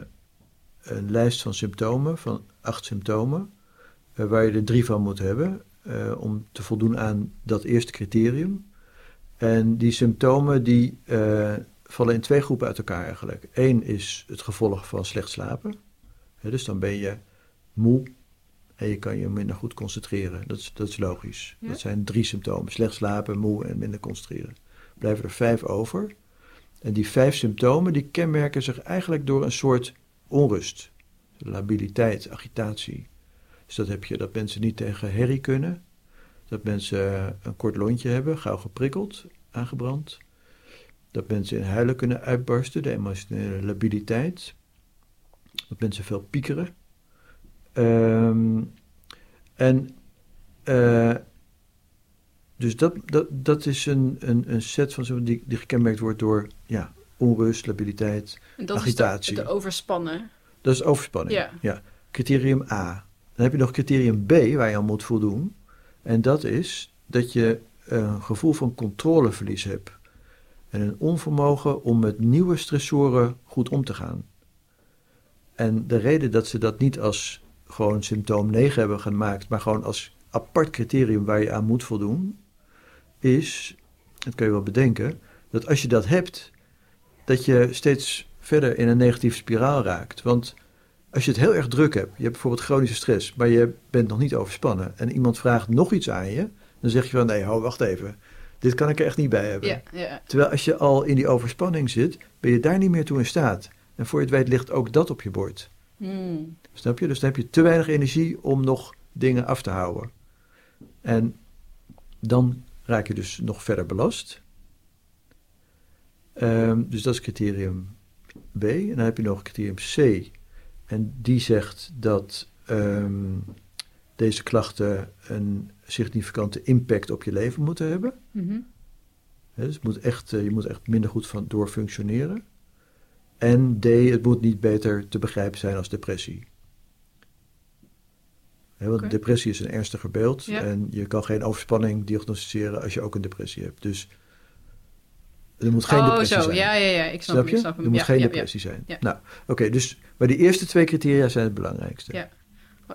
een lijst van symptomen, van acht symptomen, uh, waar je er drie van moet hebben uh, om te voldoen aan dat eerste criterium. En die symptomen die uh, vallen in twee groepen uit elkaar eigenlijk. Eén is het gevolg van slecht slapen. Hè, dus dan ben je moe en je kan je minder goed concentreren. Dat is, dat is logisch. Ja. Dat zijn drie symptomen. Slecht slapen, moe en minder concentreren. Blijven er vijf over. En die vijf symptomen die kenmerken zich eigenlijk door een soort onrust. Labiliteit, agitatie. Dus dat heb je dat mensen niet tegen herrie kunnen. Dat mensen een kort lontje hebben, gauw geprikkeld, aangebrand. Dat mensen in huilen kunnen uitbarsten, de emotionele labiliteit. Dat mensen veel piekeren. Ehm, en eh, dus dat, dat, dat is een, een, een set van die, die gekenmerkt wordt door ja, onrust, labiliteit. En dat Agitatie. is de, de overspannen. Dat is overspanning. Ja. Criterium A. Dan heb je nog criterium B waar je aan moet voldoen. En dat is dat je een gevoel van controleverlies hebt. En een onvermogen om met nieuwe stressoren goed om te gaan. En de reden dat ze dat niet als gewoon symptoom 9 hebben gemaakt, maar gewoon als apart criterium waar je aan moet voldoen, is, dat kun je wel bedenken, dat als je dat hebt, dat je steeds verder in een negatieve spiraal raakt. Want als je het heel erg druk hebt, je hebt bijvoorbeeld chronische stress, maar je bent nog niet overspannen en iemand vraagt nog iets aan je, dan zeg je van nee, ho, wacht even. Dit kan ik er echt niet bij hebben. Ja, ja. Terwijl als je al in die overspanning zit, ben je daar niet meer toe in staat. En voor je het weet ligt ook dat op je bord. Hmm. Snap je? Dus dan heb je te weinig energie om nog dingen af te houden. En dan raak je dus nog verder belast. Ehm, dus dat is criterium B. En dan heb je nog criterium C. En die zegt dat ehm, deze klachten een significante impact op je leven moeten hebben. Mhm. Dus moet echt, eh, je moet echt minder goed van door functioneren. En D, het moet niet beter te begrijpen zijn als depressie. Want depressie is een ernstiger beeld Ja. en je kan geen overspanning diagnosticeren als je ook een depressie hebt. Dus er moet geen oh, depressie zo. zijn. Ja, ja, ja. Ik snap, je? ik snap hem. Er moet Ja, geen ja, ja. depressie zijn. Nou, oké, dus maar die eerste twee criteria zijn het belangrijkste. Ja.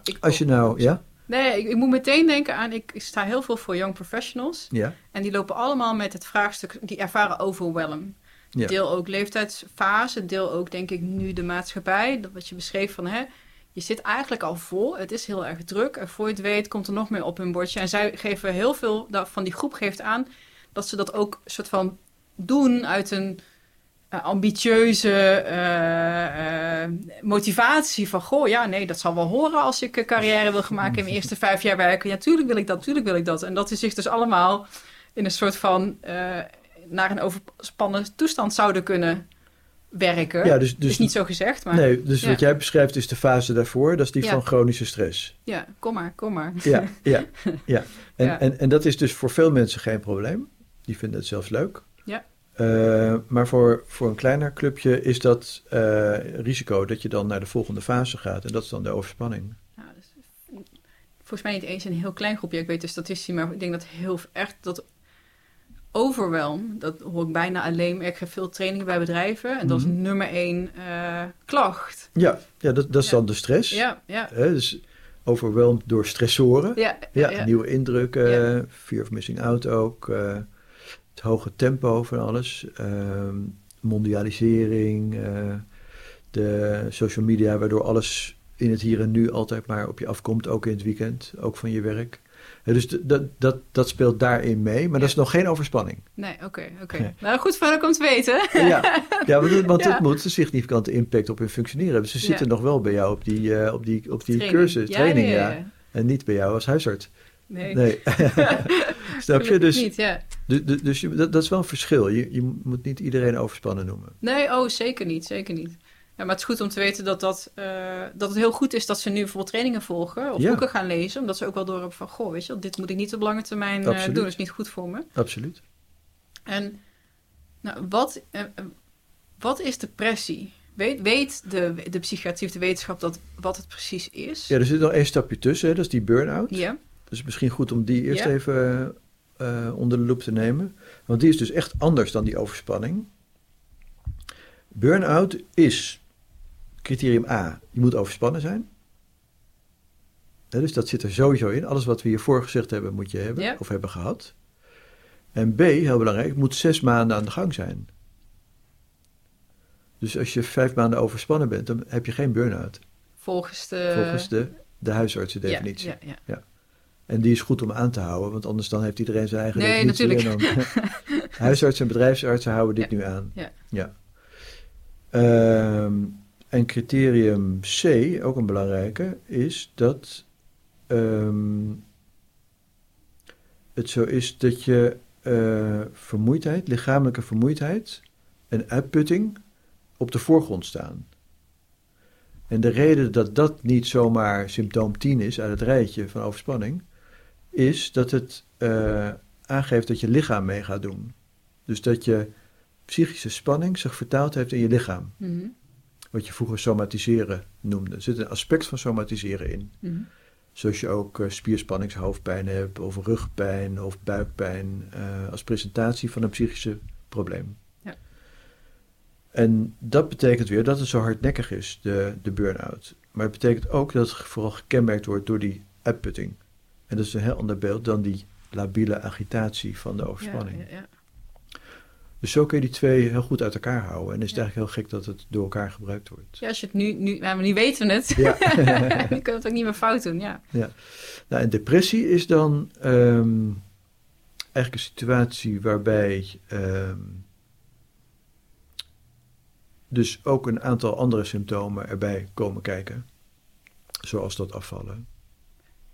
Ik- Als je nou, ja, Nee, ik, ik moet meteen denken aan... Ik, ik sta heel veel voor young professionals. ja, En die lopen allemaal met het vraagstuk... Die ervaren overwhelm. Ja. Deel ook leeftijdsfase. Deel ook, denk ik, nu de maatschappij. Dat wat je beschreef van... Hè, je zit eigenlijk al vol. Het is heel erg druk. En voor je het weet komt er nog meer op hun bordje. En zij geven heel veel... Van die groep geeft aan... dat ze dat ook soort van doen uit een... eh, ambitieuze eh, eh, motivatie van... Goh, ja, nee, dat zal wel horen als ik een carrière wil gaan maken... in mijn eerste vijf jaar werken. Ja, tuurlijk wil ik dat, tuurlijk wil ik dat. En dat is zich dus allemaal in een soort van... naar een overspannen toestand zouden kunnen werken. ja dus, dus dus niet zo gezegd, maar nee, dus ja. wat jij beschrijft is de fase daarvoor, dat is die Ja. van chronische stress. ja, kom maar, kom maar. Ja, ja, ja. En, Ja. En, en dat is dus voor veel mensen geen probleem. Die vinden het zelfs leuk. Eh, maar voor, voor een kleiner clubje is dat eh, risico dat je dan naar de volgende fase gaat. En dat is dan de overspanning. Ja, dus, volgens mij niet eens een heel klein groepje. Ik weet de statistici, maar ik denk dat heel echt dat overwhelm, dat hoor ik bijna alleen. Ik geef veel trainingen bij bedrijven en dat is Mhm. nummer één eh, klacht. Ja, ja dat, dat is Ja. dan de stress. Ja, ja, dus overweldigd door stressoren. ja, Ja, ja. nieuwe indrukken, fear of missing out ook. Het hoge tempo van alles. ehm, mondialisering. eh, de social media, waardoor alles in het hier en nu altijd maar op je afkomt. Ook in het weekend, ook van je werk. Dus dat, dat, dat speelt daarin mee. Maar dat is nog geen overspanning. Nee, oké, oké. Nee. Nou, goed voor om te weten. Ja, ja want, het- want het moet een significante impact op hun functioneren hebben. Ze Ja. zitten nog wel bij jou op die, eh, op die, op die Training. cursus, training, ja. En niet bij jou als huisarts. Nee, Nee. Snap je? Dus, niet, ja. du- du- dus je, dat, dat is wel een verschil. Je, je moet niet iedereen overspannen noemen. Nee, oh, zeker niet, zeker niet. Ja, maar het is goed om te weten dat, dat, eh, dat het heel goed is dat ze nu bijvoorbeeld trainingen volgen of Ja. boeken gaan lezen. Omdat ze ook wel door hebben van, goh, weet je dit moet ik niet op lange termijn eh, doen. Dat is niet goed voor me. Absoluut. En nou, wat, eh, wat is depressie? Weet, weet de, de psychiatrie of de wetenschap dat, wat het precies is? Ja, er zit nog één stapje tussen. Hè? Dat is die burn-out. Ja, Dus misschien goed om die eerst Ja. even eh, onder de loep te nemen. Want die is dus echt anders dan die overspanning. Burn-out is criterium A. Je moet overspannen zijn. Dus dat zit er sowieso in. Alles wat we hiervoor gezegd hebben, moet je hebben Ja. of hebben gehad. En B, heel belangrijk, moet zes maanden aan de gang zijn. Dus als je vijf maanden overspannen bent, dan heb je geen burn-out. Volgens de... Volgens de, de huisartsendefinitie. Ja, ja, ja. En die is goed om aan te houden, want anders dan heeft iedereen zijn eigen Nee, natuurlijk. En dan, huisartsen en bedrijfsartsen houden dit Ja, nu aan. ja. ja. Ehm, en criterium C, ook een belangrijke, is dat ehm, het zo is dat je eh, vermoeidheid, lichamelijke vermoeidheid en uitputting op de voorgrond staan. En de reden dat dat niet zomaar symptoom 10 is uit het rijtje van overspanning, is dat het eh, aangeeft dat je lichaam mee gaat doen. Dus dat je psychische spanning zich vertaald heeft in je lichaam. Mhm, Wat je vroeger somatiseren noemde. Er zit een aspect van somatiseren in. mhm. Zoals je ook eh, spierspanningshoofdpijn hebt, of rugpijn of buikpijn, eh, als presentatie van een psychische probleem. Ja. En dat betekent weer dat het zo hardnekkig is, de, de burn-out. Maar het betekent ook dat het vooral gekenmerkt wordt door die uitputting. En dat is een heel ander beeld dan die labiele agitatie van de overspanning. Ja, ja, ja. Dus zo kun je die twee heel goed uit elkaar houden. En is het Ja. eigenlijk heel gek dat het door elkaar gebruikt wordt. Ja, als je het nu... nu ja, maar nu weten we het. Ja. nu kunnen we het ook niet meer fout doen, ja. Nou, en depressie is dan ehm, eigenlijk een situatie waarbij ehm, dus ook een aantal andere symptomen erbij komen kijken. Zoals dat afvallen.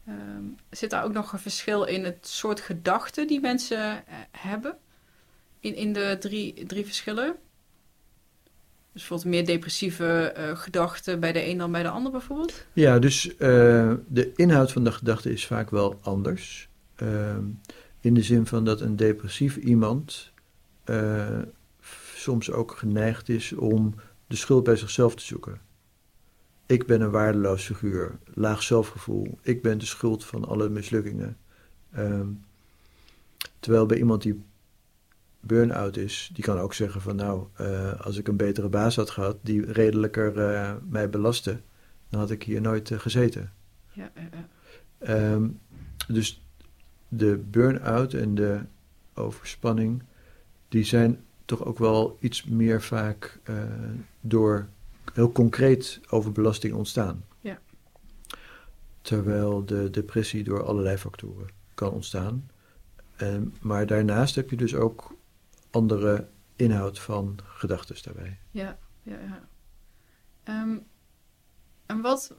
Ehm, zit daar ook nog een verschil in het soort gedachten die mensen eh, hebben? In, in de drie, drie verschillen? Dus bijvoorbeeld meer depressieve eh, gedachten bij de een dan bij de ander bijvoorbeeld? Ja, dus eh, de inhoud van de gedachte is vaak wel anders. Ehm, in de zin van dat een depressief iemand soms ook geneigd is om de schuld bij zichzelf te zoeken. Ik ben een waardeloos figuur, laag zelfgevoel. Ik ben de schuld van alle mislukkingen. Ehm, terwijl bij iemand die burn-out is, die kan ook zeggen van nou, eh, als ik een betere baas had gehad die redelijker eh, mij belastte, dan had ik hier nooit eh, gezeten. Ja, ja, ja. Ehm, dus de burn-out en de overspanning, die zijn toch ook wel iets meer vaak door heel concreet overbelasting ontstaan. Ja. Terwijl de depressie door allerlei factoren kan ontstaan. Ehm, maar daarnaast heb je dus ook andere inhoud van gedachten daarbij. Ja, ja, ja. Ehm, en wat,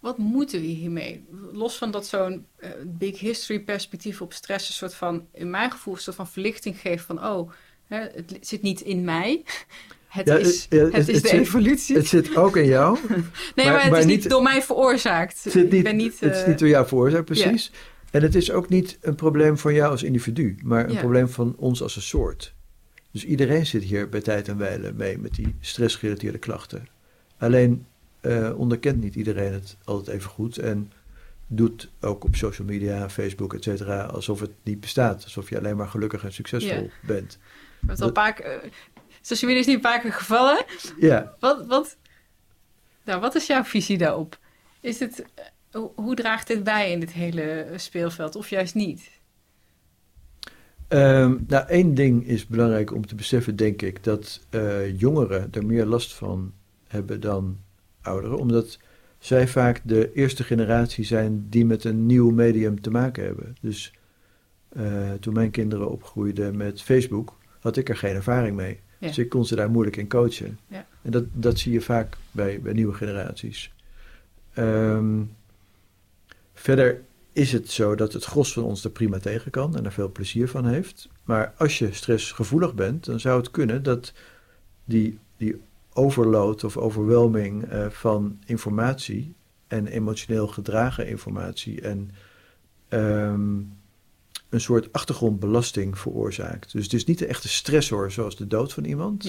wat moeten we hiermee? Los van dat zo'n eh, big history perspectief op stress een soort van, in mijn gevoel, een soort van verlichting geeft van, oh, hè, het zit niet in mij. Het Ja, is, eh, het het- is het de zit- evolutie. Het zit ook in jou. nee, maar- maar, het maar is niet, door mij veroorzaakt. Het, zit Ik niet, ben niet, het is eh, niet door jou veroorzaakt, precies. En het is ook niet een probleem van jou als individu, maar een probleem van ons als een soort. Dus iedereen zit hier bij tijd en wijle mee met die stressgerelateerde klachten. Alleen eh, onderkent niet iedereen het altijd even goed en doet ook op social media, Facebook, et cetera, alsof het niet bestaat. Alsof je alleen maar gelukkig en succesvol bent. We hebben het al een paar eh, Social media is niet een paar keer gevallen. Ja, Wat, wat, nou, wat is jouw visie daarop? Is het, eh, hoe, draagt dit bij in dit hele eh, speelveld, of juist niet? Ehm, nou, één ding is belangrijk om te beseffen, denk ik, dat eh, jongeren er meer last van hebben dan ouderen, omdat zij vaak de eerste generatie zijn die met een nieuw medium te maken hebben. Dus toen mijn kinderen opgroeiden met Facebook, had ik er geen ervaring mee. Ja. Dus ik kon ze daar moeilijk in coachen. Ja. En dat, dat zie je vaak bij, bij nieuwe generaties. Ehm, verder is het zo dat het gros van ons er prima tegen kan en er veel plezier van heeft. Maar als je stressgevoelig bent, dan zou het kunnen dat die, die overload of overwhelming eh, van informatie en emotioneel gedragen informatie en ehm, een soort achtergrondbelasting veroorzaakt. Dus het is niet de echte stressor zoals de dood van iemand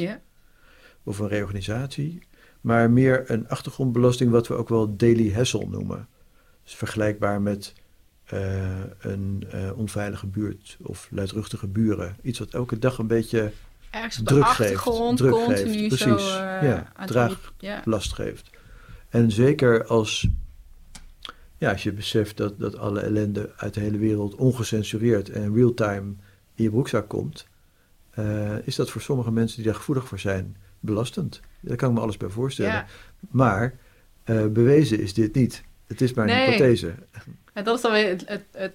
of een reorganisatie, maar meer een achtergrondbelasting wat we ook wel daily hassle noemen. Dus vergelijkbaar met eh, een eh, onveilige buurt of luidruchtige buren. Iets wat elke dag een beetje ergens op de Druk geeft, achtergrond, druk continu geeft, zo precies. Ja, aan het draag- ja. last geeft. En zeker als, ja, als je beseft dat, dat alle ellende uit de hele wereld ongecensureerd en real-time in je broekzak komt, eh, is dat voor sommige mensen die daar gevoelig voor zijn belastend. Daar kan ik me alles bij voorstellen. Ja. Maar eh, bewezen is dit niet. Het is maar een Nee. hypothese. En dat is dan weer het, het, het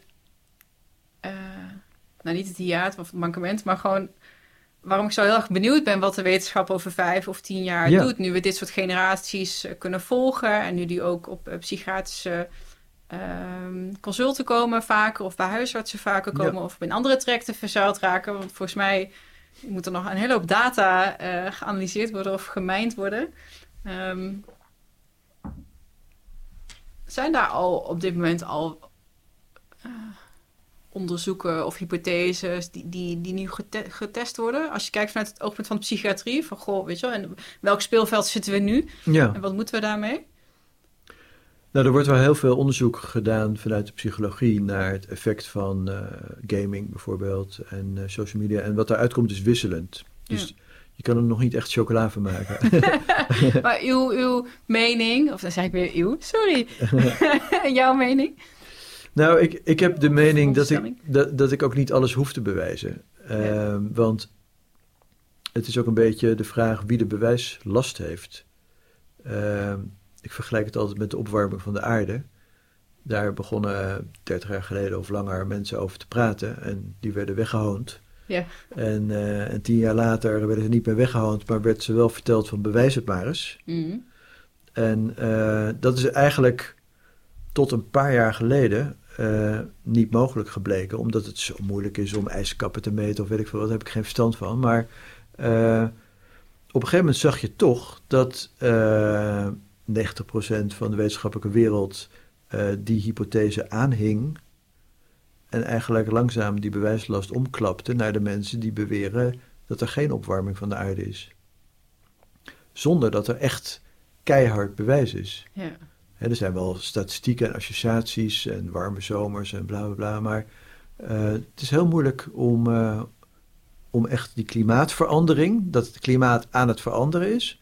eh, nou niet het hiaat of het mankement, maar gewoon waarom ik zo heel erg benieuwd ben wat de wetenschap over vijf of tien jaar Ja. doet. Nu we dit soort generaties kunnen volgen en nu die ook op psychiatrische ehm, consulten komen vaker of bij huisartsen vaker Ja. komen of in andere trajecten verzuild raken. Want volgens mij moet er nog een hele hoop data eh, geanalyseerd worden of gemijnd worden. Ehm, zijn daar al op dit moment al eh, onderzoeken of hypotheses die, die, die nu gete- getest worden? Als je kijkt vanuit het oogpunt van de psychiatrie, van goh, weet je wel, en welk speelveld zitten we nu Ja. en wat moeten we daarmee? Nou, er wordt wel heel veel onderzoek gedaan vanuit de psychologie naar het effect van eh, gaming bijvoorbeeld en eh, social media. En wat daaruit komt is wisselend. Dus Ja. je kan er nog niet echt chocola van maken. Maar uw, uw mening, of dan zeg ik weer uw, sorry, jouw mening? nou, ik, ik heb de mening dat ik, dat, dat ik ook niet alles hoef te bewijzen. Ehm, Want het is ook een beetje de vraag wie de bewijslast heeft. Ik vergelijk het altijd met de opwarming van de aarde. Daar begonnen 30 jaar geleden of langer mensen over te praten en die werden weggehoond. Ja. En, eh, en tien jaar later werden ze niet meer weggehoond, maar werd ze wel verteld van bewijs het maar eens. Mhm. En eh, dat is eigenlijk tot een paar jaar geleden eh, niet mogelijk gebleken, omdat het zo moeilijk is om ijskappen te meten of weet ik veel, wat, daar heb ik geen verstand van. Maar eh, op een gegeven moment zag je toch dat eh 90% van de wetenschappelijke wereld eh, die hypothese aanhing. En eigenlijk langzaam die bewijslast omklapte naar de mensen die beweren dat er geen opwarming van de aarde is. Zonder dat er echt keihard bewijs is. Ja. Hè, er zijn wel statistieken en associaties en warme zomers en bla bla bla. Maar eh, het is heel moeilijk om, eh, om echt die klimaatverandering, dat het klimaat aan het veranderen is,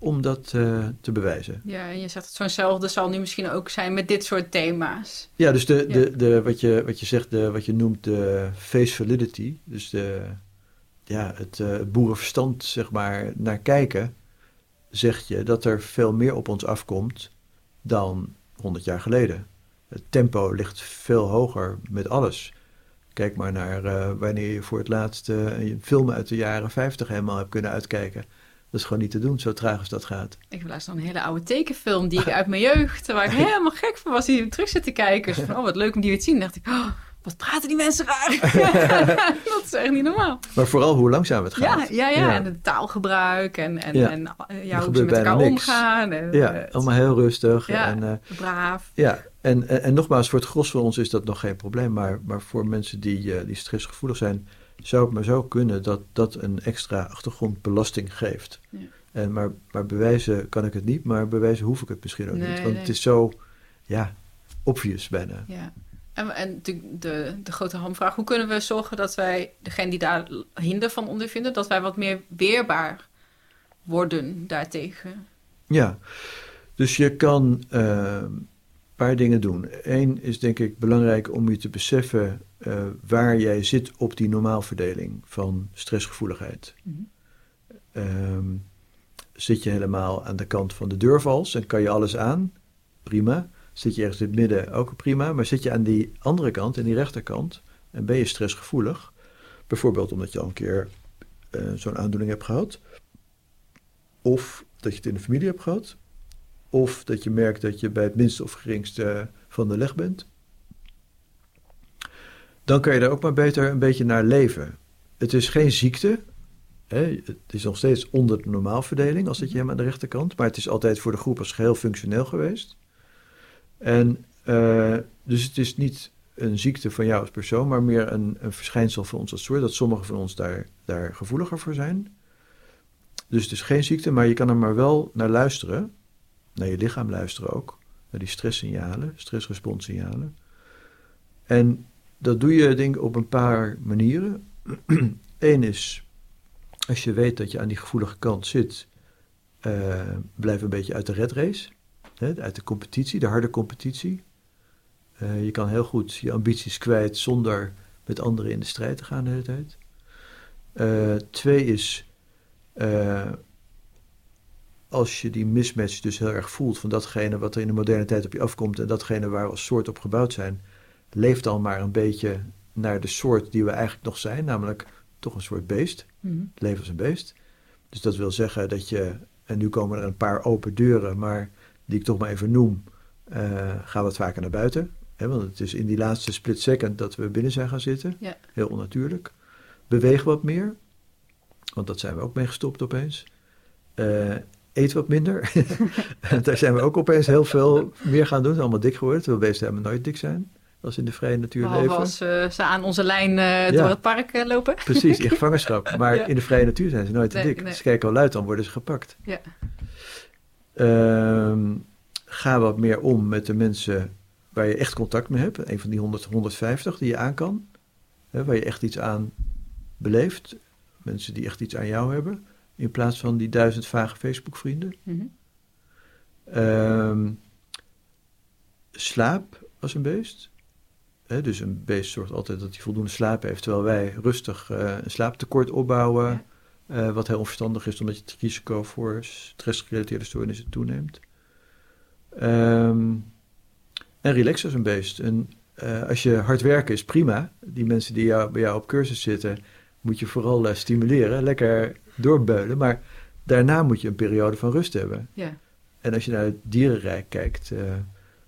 om dat eh, te bewijzen. ja, en je zegt het zo'nzelfde zal nu misschien ook zijn met dit soort thema's. Ja, dus de, Ja. De, de, wat, je, wat je zegt, de, wat je noemt de face validity, dus de, ja, het eh, boerenverstand, zeg maar, naar kijken, zegt je dat er veel meer op ons afkomt dan 100 jaar geleden. Het tempo ligt veel hoger met alles. Kijk maar naar eh, wanneer je voor het laatst eh, een film uit de jaren 50 helemaal hebt kunnen uitkijken. Dat is gewoon niet te doen, zo traag als dat gaat. Ik heb laatst nog een hele oude tekenfilm die ik uit mijn jeugd, waar ik helemaal gek van was, die terug zit te kijken. Dus van, oh, wat leuk om die weer te zien. Dan dacht ik, oh, wat praten die mensen raar. dat is echt niet normaal. Maar vooral hoe langzaam het Ja, gaat. ja, ja, en het taalgebruik en, en, Ja. en eh, ja, hoe ze met elkaar niks. omgaan. En, Ja, eh, allemaal heel rustig. Ja. En, eh, braaf. Ja, en, en, en nogmaals, voor het gros van ons is dat nog geen probleem. Maar, maar voor mensen die, die stressgevoelig zijn, zou het maar zo kunnen dat dat een extra achtergrondbelasting geeft. Ja. En maar, maar bewijzen kan ik het niet, maar bewijzen hoef ik het misschien ook Nee, niet. Want nee. het is zo, ja, obvious bijna. Ja. En, en de, de, de grote hamvraag, hoe kunnen we zorgen dat wij, degene die daar hinder van ondervinden, dat wij wat meer weerbaar worden daartegen? Ja, dus je kan eh, een paar dingen doen. Eén is denk ik belangrijk om je te beseffen eh, waar jij zit op die normaalverdeling van stressgevoeligheid. Mhm. Ehm, zit je helemaal aan de kant van de deurvals en kan je alles aan? Prima. Zit je ergens in het midden? Ook prima. Maar zit je aan die andere kant, aan die rechterkant, en ben je stressgevoelig? Bijvoorbeeld omdat je al een keer eh, zo'n aandoening hebt gehad. Of dat je het in de familie hebt gehad. Of dat je merkt dat je bij het minste of geringste van de leg bent. Dan kan je daar ook maar beter een beetje naar leven. Het is geen ziekte. Het is nog steeds onder de normaalverdeling als dat je hem aan de rechterkant. Maar het is altijd voor de groep als geheel functioneel geweest. En eh, dus het is niet een ziekte van jou als persoon, maar meer een, een verschijnsel van ons als soort. Dat sommigen van ons daar, daar gevoeliger voor zijn. Dus het is geen ziekte, maar je kan er maar wel naar luisteren. Naar je lichaam luisteren ook. Naar die stresssignalen, stressresponssignalen. En dat doe je denk ik op een paar manieren. Eén is, als je weet dat je aan die gevoelige kant zit, eh, blijf een beetje uit de red race. Hè, uit de competitie, de harde competitie. Eh, je kan heel goed je ambities kwijt zonder met anderen in de strijd te gaan de hele tijd. Eh, twee is, als je die mismatch dus heel erg voelt van datgene wat er in de moderne tijd op je afkomt en datgene waar we als soort op gebouwd zijn, leef dan maar een beetje naar de soort die we eigenlijk nog zijn, namelijk toch een soort beest. Mhm. Leven als een beest. Dus dat wil zeggen dat je, en nu komen er een paar open deuren, maar die ik toch maar even noem, eh, ga wat vaker naar buiten. Hè, want het is in die laatste split second dat we binnen zijn gaan zitten. Ja. Heel onnatuurlijk. Beweeg wat meer, want dat zijn we ook mee gestopt opeens. Eh, eet wat minder. Daar zijn we ook opeens heel veel meer gaan doen. Allemaal dik geworden, terwijl beesten helemaal nooit dik zijn. Als in de vrije natuur Behalve leven. als eh, ze aan onze lijn eh, door het park eh, lopen. Precies, in gevangenschap. Maar Ja. in de vrije natuur zijn ze nooit te dik. nee. Ze kijken al luid, dan worden ze gepakt. Ja. Ehm, ga wat meer om met de mensen waar je echt contact mee hebt. Een van die 100, 150 die je aan kan. Hè, waar je echt iets aan beleeft. Mensen die echt iets aan jou hebben. In plaats van die duizend vage Facebook vrienden. Mhm. Ehm, slaap als een beest. Hè, dus een beest zorgt altijd dat hij voldoende slaap heeft, terwijl wij rustig eh, een slaaptekort opbouwen. Ja. eh, wat heel onverstandig is, omdat je het risico voor stressgerelateerde stoornissen toeneemt. Ehm, en relax als een beest. En eh, als je hard werken is prima. Die mensen die jou, bij jou op cursus zitten, moet je vooral stimuleren. Lekker doorbeulen. Maar daarna moet je een periode van rust hebben. Ja. En als je naar het dierenrijk kijkt,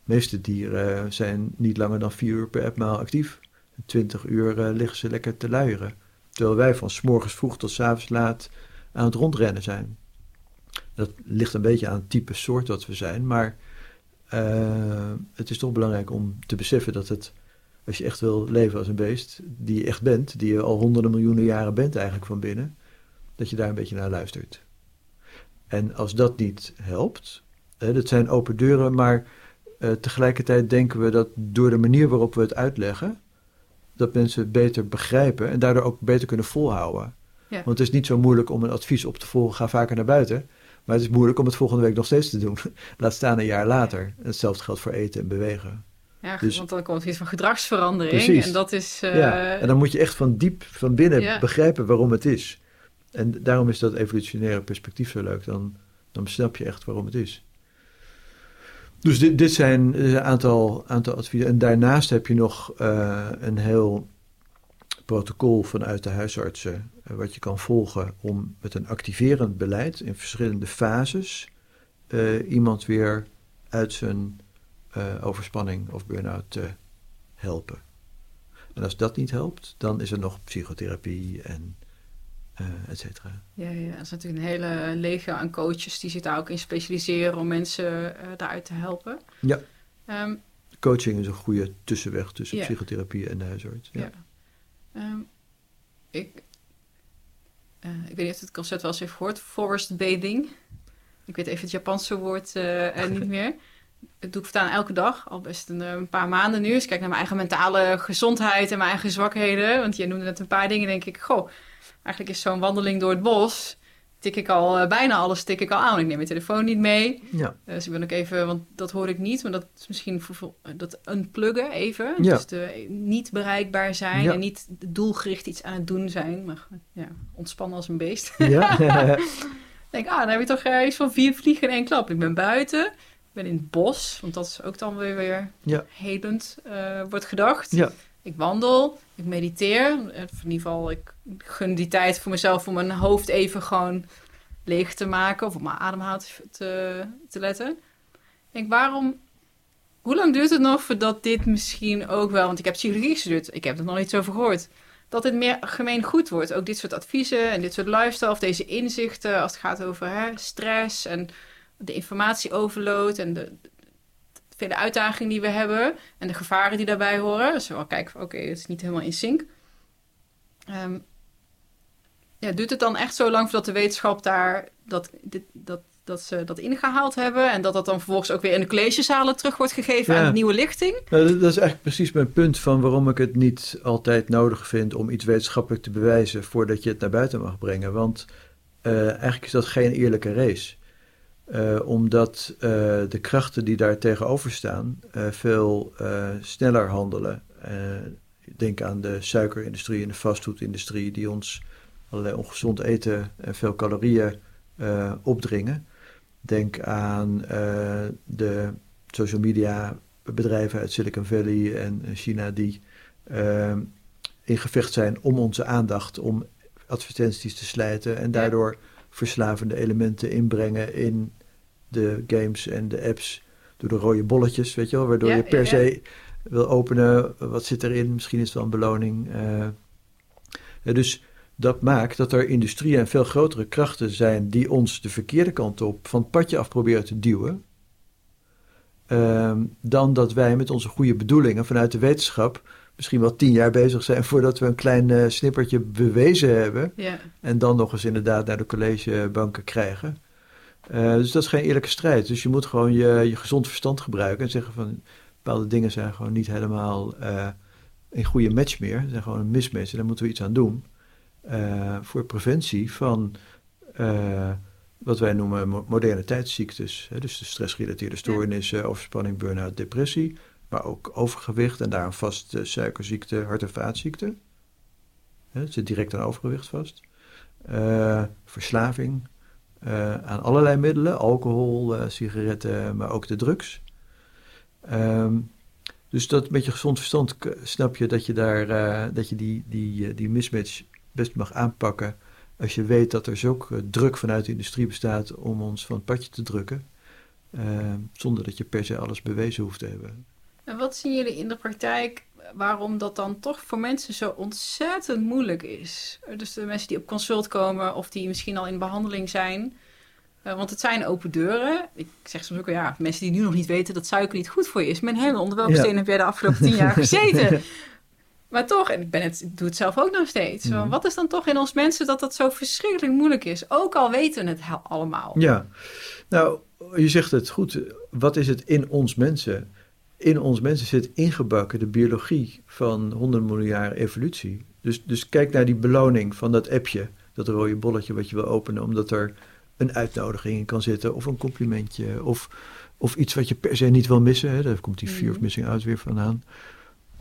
meeste dieren zijn niet langer dan vier uur per etmaal actief. 20 uur eh, liggen ze lekker te luieren. Terwijl wij van 's morgens vroeg tot 's avonds laat aan het rondrennen zijn. Dat ligt een beetje aan het type soort dat we zijn, maar eh, het is toch belangrijk om te beseffen dat het, als je echt wil leven als een beest, die je echt bent, die je al honderden miljoenen jaren bent eigenlijk van binnen, dat je daar een beetje naar luistert. En als dat niet helpt, dat zijn open deuren, maar eh, tegelijkertijd denken we dat door de manier waarop we het uitleggen, dat mensen het beter begrijpen en daardoor ook beter kunnen volhouden. Ja. Want het is niet zo moeilijk om een advies op te volgen, ga vaker naar buiten. Maar het is moeilijk om het volgende week nog steeds te doen. Laat staan een jaar later. Hetzelfde geldt voor eten en bewegen. Ja, Dus- want dan komt iets van gedragsverandering. Precies. En dat is... eh, ja, en dan moet je echt van diep van binnen Ja. begrijpen waarom het is. En daarom is dat evolutionaire perspectief zo leuk. Dan, dan snap je echt waarom het is. Dus dit, dit zijn eh, een aantal, aantal adviezen. En daarnaast heb je nog eh, een heel protocol vanuit de huisartsen. eh, wat je kan volgen om met een activerend beleid in verschillende fases iemand weer uit zijn overspanning of burn-out te helpen. En als dat niet helpt, dan is er nog psychotherapie en et cetera. Ja, ja, dat is natuurlijk een hele legio aan coaches die zich daar ook in specialiseren om mensen eh, daaruit te helpen. Ja. Ehm, Coaching is een goede tussenweg tussen psychotherapie en de huisarts. Ja. Ja. Ehm, ik, eh, ik weet niet of het concept wel eens heeft gehoord. Forest bathing. Ik weet even het Japanse woord eh, eh, niet meer. Dat doe ik voortaan elke dag, al best een, eh, een paar maanden nu. Dus ik kijk naar mijn eigen mentale gezondheid en mijn eigen zwakheden. Want je noemde net een paar dingen, denk ik, goh, eigenlijk is zo'n wandeling door het bos, tik ik al, eh, bijna alles tik ik al aan. Ik neem mijn telefoon niet mee. Ja. Eh, Dus ik ben ook even, want dat hoor ik niet, maar dat is misschien voor, voor- dat unpluggen even. Ja. Dus de, niet bereikbaar zijn Ja. en niet doelgericht iets aan het doen zijn, maar ja, ontspannen als een beest. Ja. Denk, ah, dan heb je toch eh, iets van vier vliegen in één klap. Ik ben buiten, ik ben in het bos, want dat is ook dan weer, weer Ja. helend, eh, wordt gedacht. ja. Ik wandel, ik mediteer. Eh, In ieder geval, ik gun die tijd voor mezelf om mijn hoofd even gewoon leeg te maken of op mijn ademhaling te, te letten. Ik denk, waarom, hoe lang duurt het nog voordat dit misschien ook wel, want ik heb psychologie gestudeerd, ik heb er nog iets over gehoord, dat dit meer gemeen goed wordt. Ook dit soort adviezen en dit soort lifestyle of deze inzichten als het gaat over hè, stress en de informatieoverload en de, de vele uitdagingen die we hebben en de gevaren die daarbij horen. Dus wel kijken, van, oké, het is niet helemaal in sync. Ehm, ja, duurt het dan echt zo lang voordat de wetenschap daar dat, dit, dat, dat ze dat ingehaald hebben en dat dat dan vervolgens ook weer in de collegezalen terug wordt gegeven Ja. aan de nieuwe lichting? Nou, dat dat is eigenlijk precies mijn punt van waarom ik het niet altijd nodig vind om iets wetenschappelijk te bewijzen voordat je het naar buiten mag brengen. Want eh, eigenlijk is dat geen eerlijke race. Eh, omdat eh, de krachten die daar tegenover staan eh, veel sneller handelen. Denk aan de suikerindustrie en de fastfoodindustrie die ons allerlei ongezond eten en veel calorieën opdringen. Denk aan de social media bedrijven uit Silicon Valley en China die in gevecht zijn om onze aandacht, om advertenties te slijten en daardoor verslavende elementen inbrengen in de games en de apps door de rode bolletjes, weet je wel, waardoor je per se wil openen, wat zit erin, misschien is het wel een beloning. Uh, dus dat maakt dat er industrieën en veel grotere krachten zijn die ons de verkeerde kant op van het padje af proberen te duwen. Uh, dan dat wij met onze goede bedoelingen vanuit de wetenschap misschien wel tien jaar bezig zijn voordat we een klein uh, snippertje bewezen hebben. Ja. En dan nog eens inderdaad naar de collegebanken krijgen. Uh, dus dat is geen eerlijke strijd. Dus je moet gewoon je, je gezond verstand gebruiken en zeggen van bepaalde dingen zijn gewoon niet helemaal uh, een goede match meer. Ze zijn gewoon een mismatch en daar moeten we iets aan doen. Uh, voor preventie van wat wij noemen moderne tijdsziektes. Hè, dus de stressgerelateerde stoornissen, overspanning, burn-out, depressie. Maar ook overgewicht en daar een vast suikerziekte, hart- en vaatziekte. Het zit direct aan overgewicht vast. verslaving, uh, aan allerlei middelen, alcohol, uh, sigaretten, maar ook de drugs. Um, dus dat met je gezond verstand snap je dat je, daar, uh, dat je die, die, die mismatch best mag aanpakken. Als je weet dat er zulke druk vanuit de industrie bestaat om ons van het padje te drukken. Ehm, zonder dat je per se alles bewezen hoeft te hebben. En wat zien jullie in de praktijk waarom dat dan toch voor mensen zo ontzettend moeilijk is. Dus de mensen die op consult komen of die misschien al in behandeling zijn. Uh, want het zijn open deuren. Ik zeg soms ook wel, ja, mensen die nu nog niet weten dat suiker niet goed voor je is. Mijn hemel, onder welke ja. steen heb jij de afgelopen tien jaar gezeten? maar toch, en ik, ben het, ik doe het zelf ook nog steeds. Mm. Wat is dan toch in ons mensen dat dat zo verschrikkelijk moeilijk is? Ook al weten we het allemaal. Ja, nou, je zegt het goed. Wat is het in ons mensen? In ons mensen zit ingebakken de biologie van honderden miljoen jaar evolutie. Dus, dus kijk naar die beloning van dat appje, dat rode bolletje wat je wil openen, omdat er een uitnodiging in kan zitten, of een complimentje, of, of iets wat je per se niet wil missen. Hè? Daar komt die fear of missing out weer vandaan.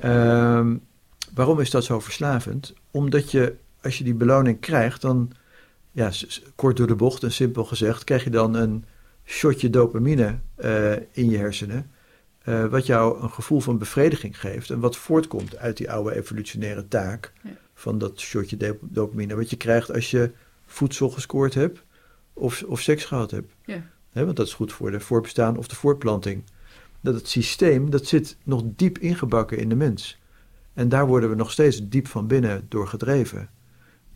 Um, waarom is dat zo verslavend? Omdat je, als je die beloning krijgt, dan, ja, kort door de bocht en simpel gezegd, krijg je dan een shotje dopamine uh, in je hersenen. Uh, wat jou een gevoel van bevrediging geeft en wat voortkomt uit die oude evolutionaire taak ja. van dat shotje dopamine. Wat je krijgt als je voedsel gescoord hebt of, of seks gehad hebt. Ja. He, want dat is goed voor de voorbestaan of de voortplanting. Dat het systeem, dat zit nog diep ingebakken in de mens. En daar worden we nog steeds diep van binnen door gedreven.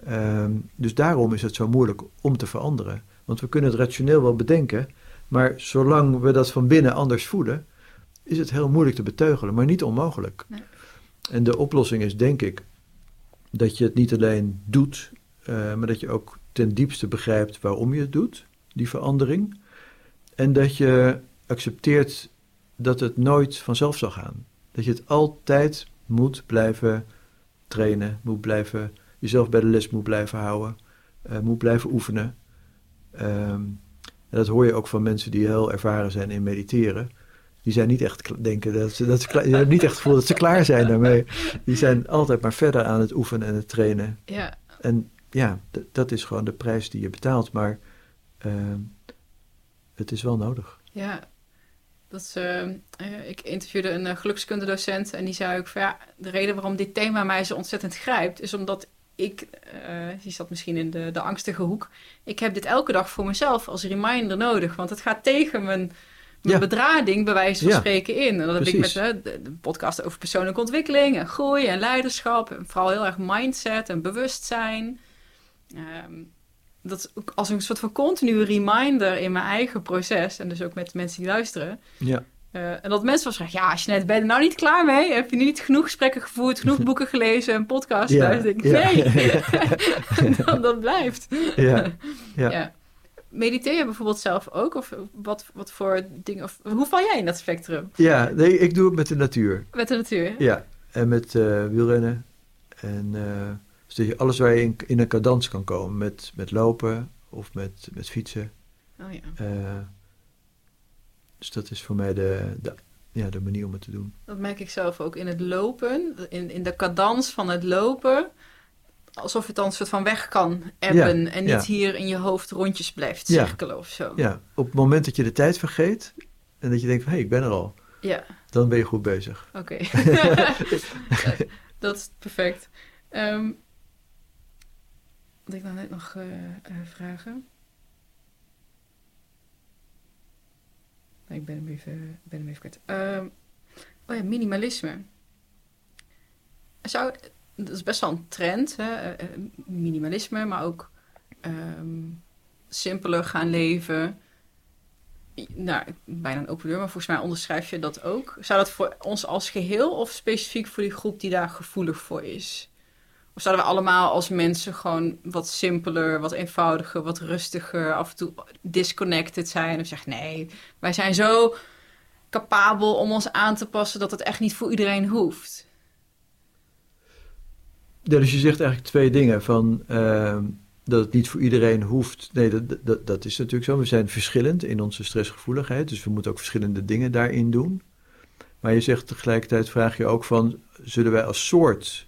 Um, dus daarom is het zo moeilijk om te veranderen. Want we kunnen het rationeel wel bedenken, maar zolang we dat van binnen anders voelen, is het heel moeilijk te beteugelen, maar niet onmogelijk. Nee. En de oplossing is denk ik dat je het niet alleen doet, uh, maar dat je ook ten diepste begrijpt waarom je het doet, die verandering. En dat je accepteert dat het nooit vanzelf zal gaan. Dat je het altijd moet blijven trainen, moet blijven jezelf bij de les moet blijven houden, uh, moet blijven oefenen. Um, en dat hoor je ook van mensen die heel ervaren zijn in mediteren die zijn niet echt denken dat ze, dat ze klaar, die hebben niet echt het gevoel dat ze klaar zijn daarmee. Die zijn altijd maar verder aan het oefenen en het trainen. Ja. En ja, dat is gewoon de prijs die je betaalt, maar uh, het is wel nodig. Ja, dat is, uh, ik interviewde een uh, gelukskundedocent en die zei ook van ja, de reden waarom dit thema mij zo ontzettend grijpt, is omdat ik, uh, die zat misschien in de, de angstige hoek, ik heb dit elke dag voor mezelf als reminder nodig, want het gaat tegen mijn ja. bedrading, bij wijze van ja. spreken, in. En dat Precies. heb ik met hè, de, de, podcast over persoonlijke ontwikkeling en groei en leiderschap. En vooral heel erg mindset en bewustzijn. Um, dat is ook als een soort van continue reminder in mijn eigen proces. En dus ook met de mensen die luisteren. Ja. Uh, en dat mensen wel zeggen, ja, ben je er nou niet klaar mee? Heb je niet genoeg gesprekken gevoerd, genoeg boeken gelezen, een podcast? Ja. Nee, dan, dat blijft. Ja. Mediteer je bijvoorbeeld zelf ook? Of wat, wat voor dingen? Of hoe val jij in dat spectrum? Ja, nee, ik doe het met de natuur. Met de natuur? Ja, en met uh, wielrennen. En uh, dus alles waar je in, in een cadans kan komen. Met, met lopen of met, met fietsen. Oh ja. Uh, dus dat is voor mij de, de, ja, de manier om het te doen. Dat merk ik zelf ook in het lopen. In, in de cadans van het lopen alsof het dan een soort van weg kan ebben Ja, en niet ja. hier in je hoofd rondjes blijft Ja. cirkelen of zo. Ja, op het moment dat je de tijd vergeet en dat je denkt van hé, hey, ik ben er al, Ja, dan ben je goed bezig. oké. dat is perfect. Ehm wat ik nou net nog eh, eh, vragen? Nee, ik ben hem even, ben hem even kwijt. Ehm, oh ja, minimalisme. Zou, dat is best wel een trend, hè? eh, eh, minimalisme, maar ook ehm, simpeler gaan leven. Nou, bijna een open deur, maar volgens mij onderschrijf je dat ook. Zou dat voor ons als geheel of specifiek voor die groep die daar gevoelig voor is? Of zouden we allemaal als mensen gewoon wat simpeler, wat eenvoudiger, wat rustiger, af en toe disconnected zijn? Of zeg nee, wij zijn zo capabel om ons aan te passen dat het echt niet voor iedereen hoeft. Dus je zegt eigenlijk twee dingen. Van, ehm, dat het niet voor iedereen hoeft. Nee, dat, dat, dat is natuurlijk zo. We zijn verschillend in onze stressgevoeligheid. Dus we moeten ook verschillende dingen daarin doen. Maar je zegt tegelijkertijd, vraag je ook van... zullen wij als soort,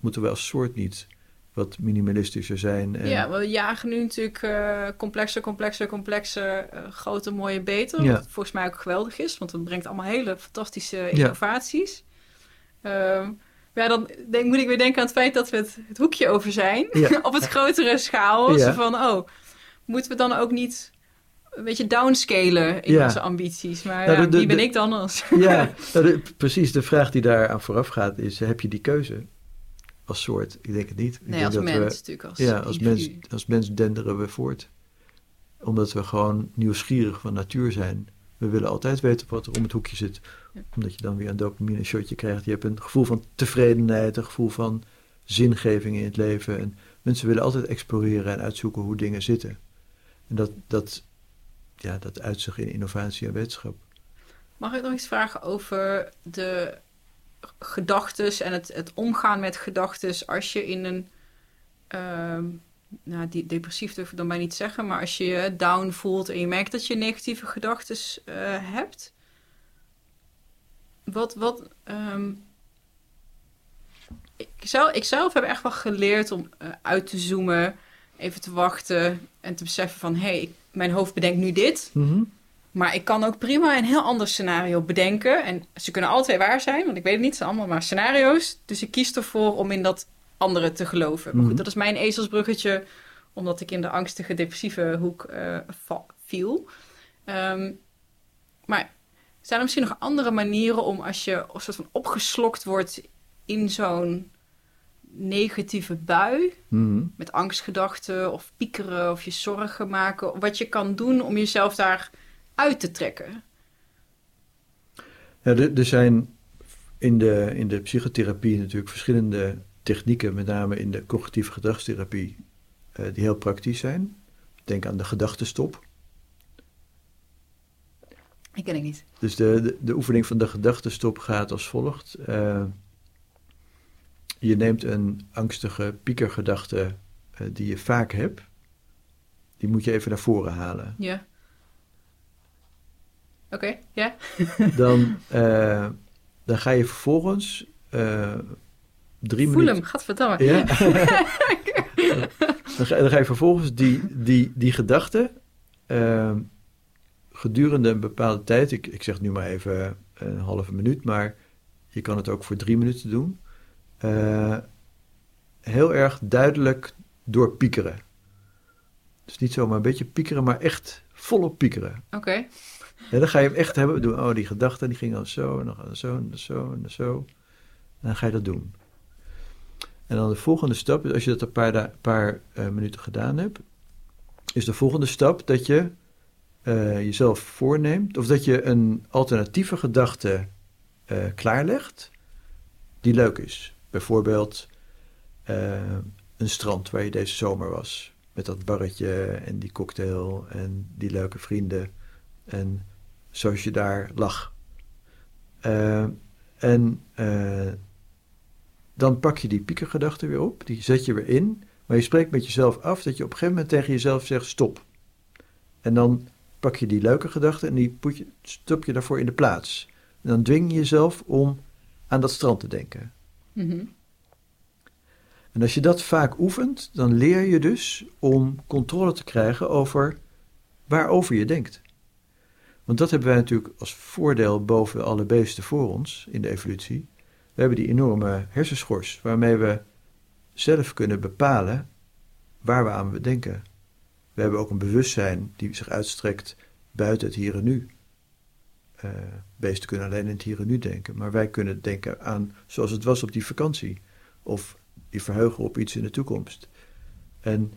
moeten wij als soort niet wat minimalistischer zijn? En, Ja, we jagen nu natuurlijk eh, complexer, complexer, complexer, eh, groter, mooier, beter. Ja. Wat volgens mij ook geweldig is, want het brengt allemaal hele fantastische Ja. innovaties. Ja, dan denk, moet ik weer denken aan het feit dat we het, het hoekje over zijn. Ja. op het grotere schaal. Ja. Van, oh, moeten we dan ook niet een beetje downscalen in Ja. onze ambities? Maar Nou, ja, de- de- wie ben de- ik dan als... Ja, nou, precies. De vraag die daar aan vooraf gaat is: heb je die keuze als soort? Ik denk het niet. Ik Nee, denk als dat mens we- natuurlijk. Als ja, als mens, als mens denderen we voort. Omdat we gewoon nieuwsgierig van natuur zijn. We willen altijd weten wat er om het hoekje zit. Omdat je dan weer een dopamine shotje krijgt. Je hebt een gevoel van tevredenheid, een gevoel van zingeving in het leven. En mensen willen altijd exploreren en uitzoeken hoe dingen zitten. En dat, dat, ja, dat uit zich in innovatie en wetenschap. Mag ik nog iets vragen over de gedachtes en het, het omgaan met gedachtes als je in een, ehm, nou, die, depressief durf ik dan bij niet zeggen, maar als je je down voelt en je merkt dat je negatieve gedachtes eh, hebt. Wat, wat, ehm, ik, zelf, ik zelf heb echt wel geleerd om eh, uit te zoomen, even te wachten en te beseffen van, hé, hey, ik- mijn hoofd bedenkt nu dit. Maar ik kan ook prima een heel ander scenario bedenken. En ze kunnen twee waar zijn, want ik weet het niet. Het zijn allemaal maar scenario's. Dus ik kies ervoor om in dat andere te geloven. Maar goed, Mhm. dat is mijn ezelsbruggetje, omdat ik in de angstige, depressieve hoek eh, viel. Ehm, maar zijn er misschien nog andere manieren om als je een soort van opgeslokt wordt in zo'n negatieve bui, Mhm. met angstgedachten of piekeren of je zorgen maken, wat je kan doen om jezelf daar uit te trekken? Ja, er, er zijn in de, in de psychotherapie natuurlijk verschillende technieken, met name in de cognitieve gedragstherapie, eh, die heel praktisch zijn. Denk aan de gedachtenstop. Die ken ik niet. Dus de, de, de oefening van de gedachtenstop gaat als volgt. Eh, je neemt een angstige piekergedachte eh, die je vaak hebt, die moet je even naar voren halen. Ja. Oké, ja. Dan, eh, dan ga je vervolgens drie Voel minuten... hem, gadverdamme. Ja. dan, ga, dan ga je vervolgens die, die, die gedachte gedurende een bepaalde tijd, ik, ik zeg nu maar even een halve minuut, maar je kan het ook voor drie minuten doen, eh, heel erg duidelijk doorpiekeren. Dus niet zomaar een beetje piekeren, maar echt volop piekeren. Oké. En dan ga je hem echt hebben. Doen, oh, die gedachte die ging al zo, en dan zo, en dan zo, en dan zo. En dan ga je dat doen. En dan de volgende stap, is als je dat een paar, paar eh, minuten gedaan hebt, is de volgende stap dat je eh, jezelf voorneemt, of dat je een alternatieve gedachte eh, klaarlegt, die leuk is. Bijvoorbeeld eh, een strand waar je deze zomer was, met dat barretje en die cocktail en die leuke vrienden. En zoals je daar lag. En dan pak je die piekergedachte weer op, die zet je weer in, maar je spreekt met jezelf af dat je op een gegeven moment tegen jezelf zegt stop. En dan pak je die leuke gedachte en die put je, stop je daarvoor in de plaats. En dan dwing je jezelf om aan dat strand te denken. Mhm. En als je dat vaak oefent, dan leer je dus om controle te krijgen over waarover je denkt. Want dat hebben wij natuurlijk als voordeel boven alle beesten voor ons in de evolutie. We hebben die enorme hersenschors waarmee we zelf kunnen bepalen waar we aan denken. We hebben ook een bewustzijn die zich uitstrekt buiten het hier en nu. Uh, beesten kunnen alleen in het hier en nu denken, maar wij kunnen denken aan zoals het was op die vakantie. Of die verheugen op iets in de toekomst. En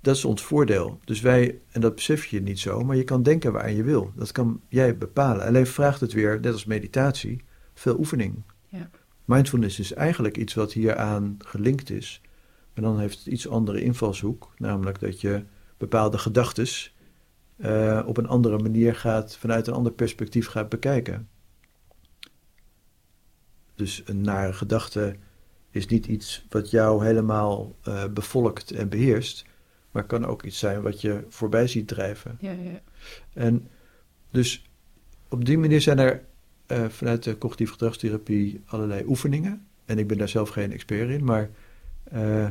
dat is ons voordeel. Dus wij, en dat besef je niet zo, maar je kan denken waar je wil. Dat kan jij bepalen. Alleen vraagt het weer, net als meditatie, veel oefening. Ja. Mindfulness is eigenlijk iets wat hieraan gelinkt is. Maar dan heeft het iets andere invalshoek. Namelijk dat je bepaalde gedachten uh, op een andere manier gaat, vanuit een ander perspectief gaat bekijken. Dus een nare gedachte is niet iets wat jou helemaal uh, bevolkt en beheerst, maar kan ook iets zijn wat je voorbij ziet drijven. Ja, ja. En dus op die manier zijn er uh, vanuit de cognitieve gedragstherapie allerlei oefeningen. En ik ben daar zelf geen expert in, maar uh,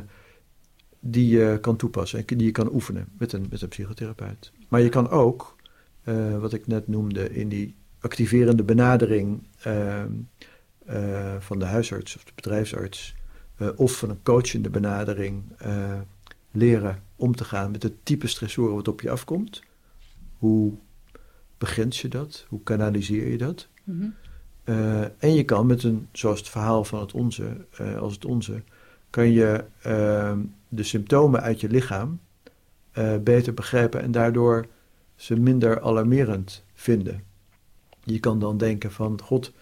die je kan toepassen en die je kan oefenen met een, met een psychotherapeut. Maar je kan ook, uh, wat ik net noemde, in die activerende benadering ehm, van de huisarts of de bedrijfsarts, of van een coachende benadering, leren om te gaan met het type stressoren wat op je afkomt. Hoe begrens je dat? Hoe kanaliseer je dat? Mhm. Eh, en je kan met een, zoals het verhaal van het onze, als het onze, kan je uh, de symptomen uit je lichaam eh, beter begrijpen en daardoor ze minder alarmerend vinden. Je kan dan denken van, god,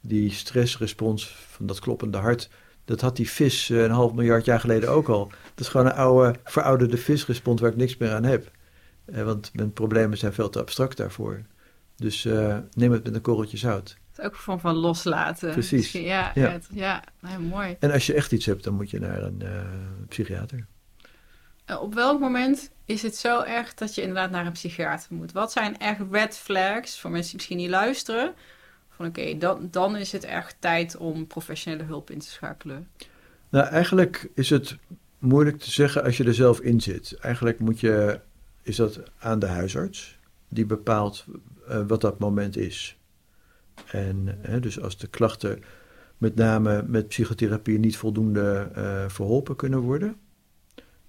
die stressrespons van dat kloppende hart, dat had die vis een half miljard jaar geleden ook al. Dat is gewoon een oude, verouderde visrespons waar ik niks meer aan heb. want mijn problemen zijn veel te abstract daarvoor. Dus neem het met een korreltje zout. Ook vorm van loslaten. Precies. Ja, ja. Het, ja mooi. En als je echt iets hebt, dan moet je naar een uh, psychiater. Uh, op welk moment is het zo erg dat je inderdaad naar een psychiater moet? Wat zijn echt red flags voor mensen die misschien niet luisteren? Van oké, dan, dan is het echt tijd om professionele hulp in te schakelen. Nou, eigenlijk is het moeilijk te zeggen als je er zelf in zit. Eigenlijk moet je, is dat aan de huisarts. Die bepaalt uh, wat dat moment is. En dus als de klachten met name met psychotherapie niet voldoende uh, verholpen kunnen worden,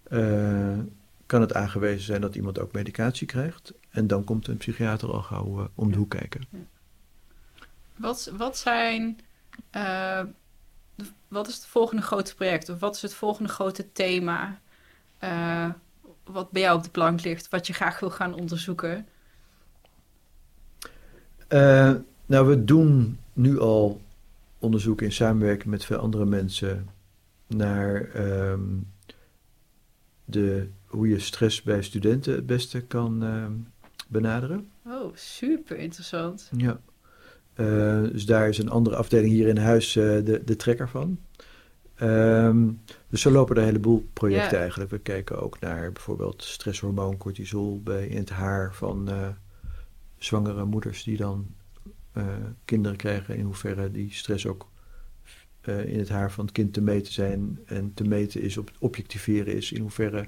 uh, kan het aangewezen zijn dat iemand ook medicatie krijgt. En dan komt een psychiater al gauw om de hoek kijken. Wat, wat zijn. wat is het volgende grote project? Of wat is het volgende grote thema? wat bij jou op de plank ligt, wat je graag wil gaan onderzoeken? Nou, we doen nu al onderzoek in samenwerking met veel andere mensen naar um, de, hoe je stress bij studenten het beste kan um, benaderen. Oh, super interessant. Ja. Uh, dus daar is een andere afdeling hier in huis uh, de, de trekker van. Um, dus zo lopen er een heleboel projecten ja. eigenlijk. We kijken ook naar bijvoorbeeld stresshormoon cortisol bij, in het haar van zwangere moeders die dan uh, kinderen krijgen, in hoeverre die stress ook uh, in het haar van het kind te meten zijn en te meten is, op objectiveren is, in hoeverre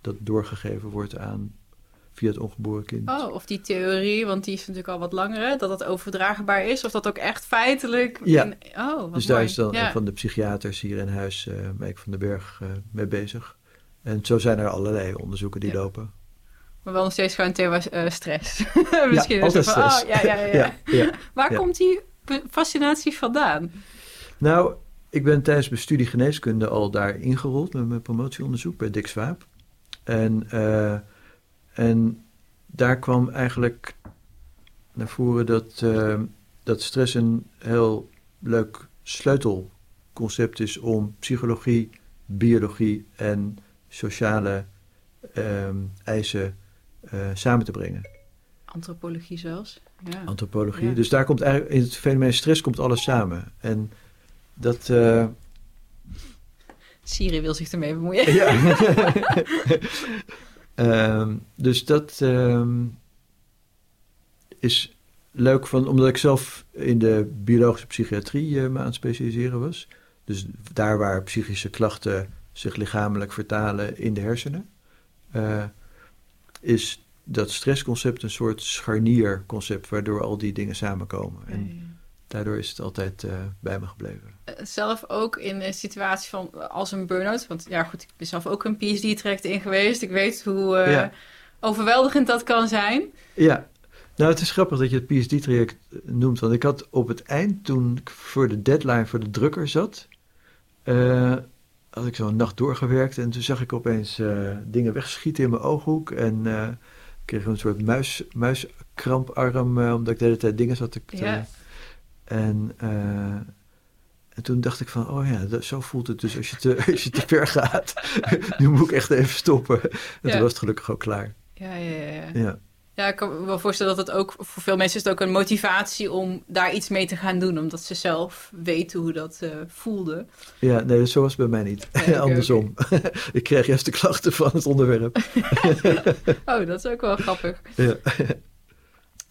dat doorgegeven wordt aan via het ongeboren kind. Oh, of die theorie, want die is natuurlijk al wat langer, hè, dat het overdraagbaar is, of dat ook echt feitelijk. Ja. In... Oh, dus daar is dan ja. een van de psychiaters hier in huis, uh, Mike van den Berg, mee bezig. En zo zijn er allerlei onderzoeken die ja. lopen. Maar wel nog steeds gewoon thema uh, stress. Misschien ja, altijd van, stress. Oh, ja, ja, ja. ja Waar komt die fascinatie vandaan? Nou, ik ben tijdens mijn studie geneeskunde al daar ingerold met mijn promotieonderzoek bij Dick Swaap. En, uh, en daar kwam eigenlijk naar voren dat, uh, dat stress een heel leuk sleutelconcept is om psychologie, biologie en sociale um, eisen uh, samen te brengen. Antropologie zelfs. Ja. Antropologie. Ja. Dus daar komt eigenlijk in het fenomeen stress komt alles samen. En dat. Uh... Siri wil zich ermee bemoeien. Ja. um, dus dat um, is leuk van, omdat ik zelf in de biologische psychiatrie uh, me aan het specialiseren was. Dus daar waar psychische klachten zich lichamelijk vertalen in de hersenen, uh, is dat stressconcept een soort scharnierconcept waardoor al die dingen samenkomen. En daardoor is het altijd uh, bij me gebleven. Eh, zelf ook in een situatie van als een burn-out. Want ja, goed, ik ben zelf ook een PhD-traject in geweest. Ik weet hoe uh, overweldigend dat kan zijn. Ja, nou, het is grappig dat je het PhD-traject noemt. Want ik had op het eind, toen ik voor de deadline voor de drukker zat, uh, had ik zo'n nacht doorgewerkt. En toen zag ik opeens uh, dingen wegschieten in mijn ooghoek. En uh, kreeg een soort muis, muiskramparm, omdat ik de hele tijd dingen zat te... Ja. En, en toen dacht ik van, oh ja, dat, zo voelt het dus als je te, als je te ver gaat. nu moet ik echt even stoppen. En ja. toen was het gelukkig ook klaar. Ja, ja, ja. ja. Ja. Ik kan me wel voorstellen dat het ook voor veel mensen is het ook een motivatie om daar iets mee te gaan doen, omdat ze zelf weten hoe dat uh, voelde. Ja, nee, zo was het bij mij niet. Nee, Andersom. ik kreeg juist de klachten van het onderwerp. oh, dat is ook wel grappig. Ja.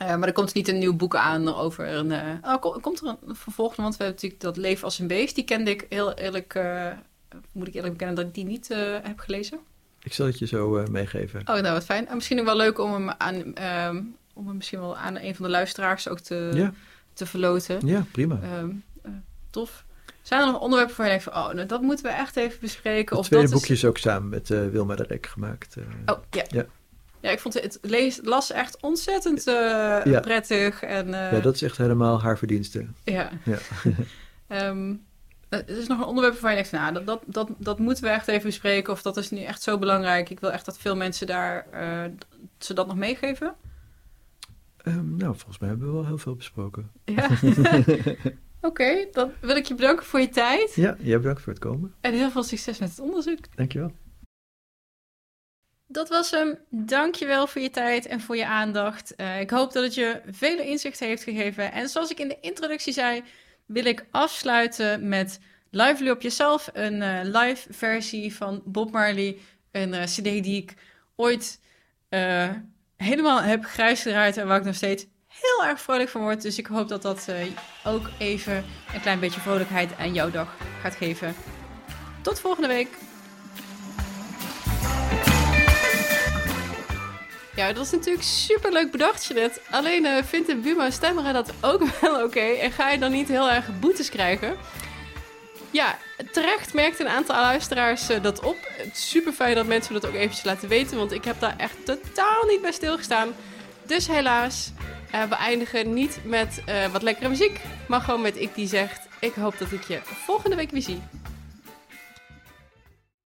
Uh, maar er komt niet een nieuw boek aan over een. Uh, oh, komt er een vervolg? Want we hebben natuurlijk dat Leven als een Beest. Die kende ik heel eerlijk. moet ik eerlijk bekennen dat ik die niet heb gelezen. Ik zal het je zo uh, meegeven. Oh, nou wat fijn. En misschien ook wel leuk om hem aan, um, om hem misschien wel aan een van de luisteraars ook te, ja. te verloten. Ja, prima. Um, uh, tof. Zijn er nog onderwerpen waar je denkt van, oh, nou, dat moeten we echt even bespreken? Het of tweede dat boekje is ook samen met uh, Wilma de Rek gemaakt. oh, ja. ja. Ja, ik vond het, lees, las echt ontzettend ja. prettig. En, ja, dat is echt helemaal haar verdienste. Ja. ja. um, er is nog een onderwerp waar je denkt, nou, dat, dat, dat, dat moeten we echt even bespreken. Of dat is nu echt zo belangrijk. Ik wil echt dat veel mensen daar, uh, ze dat nog meegeven. Um, nou, volgens mij hebben we wel heel veel besproken. Ja. Oké, dan wil ik je bedanken voor je tijd. Ja, jij bedankt voor het komen. En heel veel succes met het onderzoek. Dankjewel. Dat was hem. Dankjewel voor je tijd en voor je aandacht. Uh, ik hoop dat het je vele inzichten heeft gegeven. En zoals ik in de introductie zei wil ik afsluiten met Lively op jezelf, een uh, live versie van Bob Marley, een uh, CD die ik ooit uh, helemaal heb grijs gedraaid en waar ik nog steeds heel erg vrolijk van word. Dus ik hoop dat dat ook even een klein beetje vrolijkheid aan jouw dag gaat geven. Tot volgende week. Ja, dat is natuurlijk super leuk bedacht, Jeanette. Alleen uh, vindt de Buma Stemmeren dat ook wel oké. En ga je dan niet heel erg boetes krijgen? Ja, terecht merkt een aantal luisteraars uh, dat op. Het is super fijn dat mensen dat ook eventjes laten weten. Want ik heb daar echt totaal niet bij stilgestaan. Dus helaas, uh, we eindigen niet met wat lekkere muziek. Maar gewoon met ik die zegt... Ik hoop dat ik je volgende week weer zie.